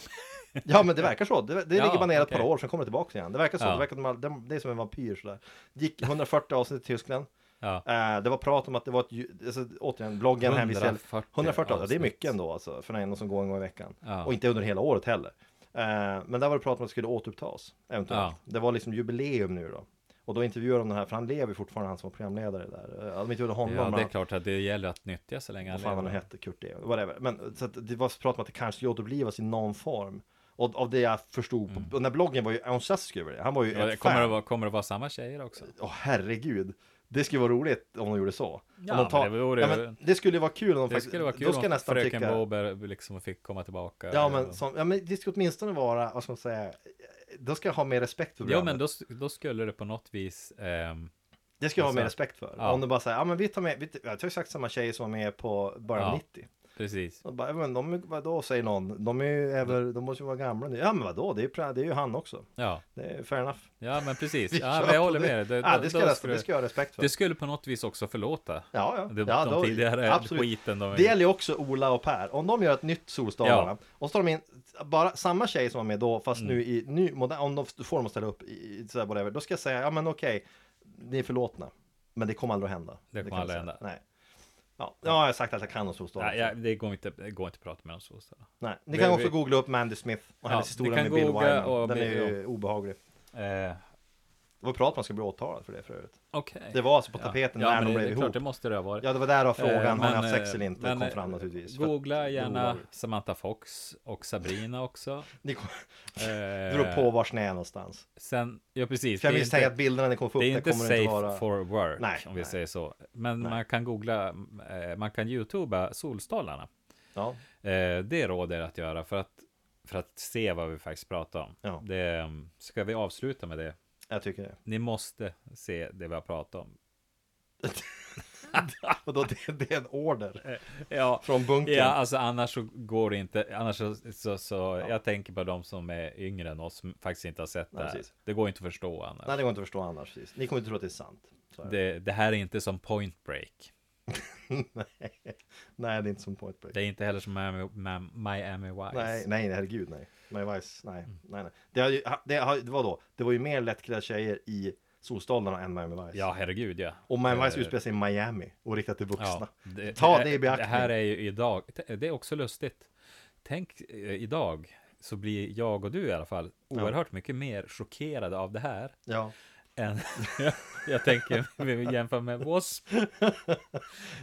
Ja, men det verkar så. Det, det Ja, ligger bara nere ett par år, sen kommer det tillbaka igen. Det verkar så. Ja. Det, verkar, de- det är som en vampyr sådär. Gick 140 avsnitt i Tyskland. Ja. Eh, det var prat om att det var ett, alltså, återigen, bloggen hänvisar till 140 140 avsnitt, det är mycket ändå alltså, för en som går en gång i veckan. Ja. Och inte under hela året heller. Eh, men där var det prat om att det skulle återupptas, eventuellt. Det var liksom jubileum nu då. Och då intervjuade de den här, för han lever fortfarande, han som var programledare där. Eh, De intervjuade honom, Ja, det är klart att det gäller att nyttja så länge vad han fan han nu lever. hette, Kurt det, whatever. Men så att det var prat om att det kanske skulle återupplivas i någon form. Och av det jag förstod, på, och den här bloggen var ju entusiastisk över det. Han var ju Mm. Ja, ett kommer, fan. det vara, kommer det vara samma tjejer också? Åh herregud. Det skulle vara roligt om de gjorde så. Ja, de tar, men det vore- ja, men det skulle ju vara kul om de Det faktiskt, skulle vara kul då ska om nästan fröken tycka, Bober liksom fick komma tillbaka. Ja men, som, ja men det ska åtminstone vara, vad ska man säga, då ska jag ha mer respekt för programmet. men då, då skulle det på något vis... ehm, Det ska jag ha alltså, mer respekt för. ja. Om de bara säger, ja men vi tar med, vi, jag har exakt samma tjejer som var med på början Ja. 90. Precis. Och bara, "Ja, men de, vadå säger någon, de är ju över, de måste ju vara gamla nu. Ja men vadå, det är det är ju han också. Ja, Det är fair enough. ja men precis. Ja, men jag håller det. med dig. Det, Ja, det ska, jag, skulle- det ska jag ha respekt för. det skulle på något vis också förlåta. Ja, ja. De, ja de då, tidigare absolut. skiten de Det gäller ju också Ola och Per. Om de gör ett nytt Solstolarna Ja. och så tar de in bara samma tjej som var med då fast Mm. nu i ny modern, om de får dem att ställa upp i, i så här whatever, då ska jag säga ja men okej, ni är förlåtna. Men det kommer aldrig att hända. Det kommer jag aldrig hända. Nej. Ja, ja, jag har sagt att jag kan om Solstolarna. Nej, ja, det, går inte, det går inte att prata med så. så. Nej, ni Vi- kan också vi- googla upp Mandy Smith och Ja, hennes ni historia med Bill Wyman. Den är ju obehaglig. Eh, Det var prat om att man skulle bli åtalad för det för övrigt. Okej. Det var alltså på tapeten ja, när men de det, blev det är ihop. klart, det måste det ha varit. Ja, det var där av frågan, Eh, har ni haft sex eh, eller inte, men, kom eh, fram naturligtvis. Googla gärna. Samantha Fox och Sabrina också. Ni kom, Eh, det beror på vars ni är någonstans. Sen, ja precis. För jag misstänker att bilderna ni kommer få upp, Det är inte kommer safe inte vara... for work, Nej, om vi nej. säger så. Men Nej. man kan googla, eh, man kan youtuba Solstolarna. Ja, Eh, det råder att göra för att, för att se vad vi faktiskt pratar om. Ja. Det, ska vi avsluta med det? Jag tycker det. Ni måste se det vi har pratat om. Och då det, det är en order Ja, från bunkern. ja alltså annars så går det inte. Annars så, så, så jag tänker på de som är yngre än oss som faktiskt inte har sett det Nej, här. precis. Det går inte att förstå annars. Nej, det går inte att förstå annars. Precis. Ni kommer inte tro att det är sant. Det. Det, det här är inte som Point Break. nej. nej, det är inte som Point Break. Det är inte heller som Miami, Miami Vice. Nej, nej, herregud, nej. My Vice, nej, Mm. nej, nej. Det, har ju, det, har, det var då, det var ju mer lättklädda tjejer i Solstolarna än Miami Vice. Ja, herregud ja. Och Miami Vice Eh, utspelar sig i Miami och riktat till vuxna. Ja, det, Ta det, det i beaktning. Det här är ju idag. Det är också lustigt. Tänk eh, idag så blir jag och du i alla fall oerhört mycket mer chockerade av det här Ja. Än jag tänker vi jämför med W.A.S.P.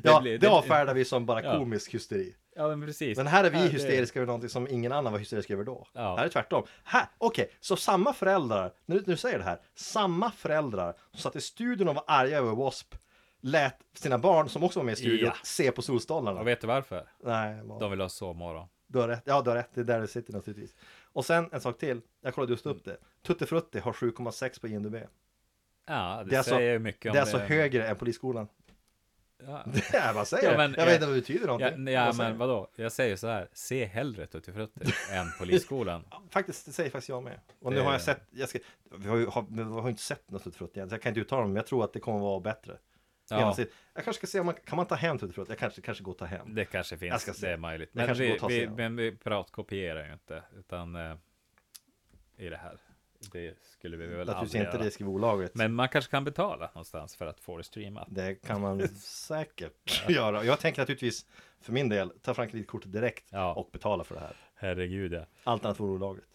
Ja, blir- det, avfärdar vi som bara Ja. komisk hysteri. Ja, men precis. Men här är vi det- hysteriska över någonting som ingen annan var hysterisk över då. Ja. Här är tvärtom. Här, okej, så samma föräldrar, när du, när du säger det här, samma föräldrar som satt i studion och var arga över W.A.S.P. lät sina barn, som också var med i studion, Ja. se på Solstolarna. Och vet du varför? Nej, vad... De vill ha sovmorgon. du har rätt. Ja, du har rätt. Det är där det sitter naturligtvis. Och sen en sak till. Jag kollade just upp det. Tutti Frutti har 7,6 på IMDB. Ja, det, Det är alltså- säger mycket om Det är alltså högre än Polisskolan. Ja, Det är vad säger Ja, jag? men- Jag vet ja. inte vad det betyder ja, någonting. ja Vad säger men jag? vadå? Jag säger så här. Se hellre Tutti Frutti än Polisskolan. Faktiskt, det säger faktiskt jag med. Och nu Det- har jag sett, jag ska, vi har ju har, vi har inte sett något Tutti Frutti än, så jag kan inte uttala mig, men jag tror att det kommer vara bättre. Ja. Ja. Jag kanske ska se om man, kan man ta hem Tutti Frutti? Jag kanske, kanske går och ta hem. Det kanske Jag finns, ska se. det är möjligt. Det Men vi, vi, men vi piratkopierar ju inte, utan eh, i det här. Det skulle vi väl Naturligtvis aldrig inte, göra. det olagligt. Men man kanske kan betala någonstans för att få det streamat. Det kan man säkert göra. Jag tänker naturligtvis, för min del, ta fram kreditkortet direkt Ja. och betala för det här. Herregud ja. Allt annat vore olagligt.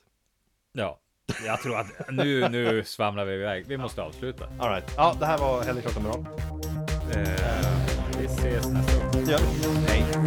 Ja, jag tror att nu, nu svamlar vi iväg. Vi måste avsluta. All right. Ja, det här var Henrik Klockan Eh, vi ses nästa gång. Ja. Hej.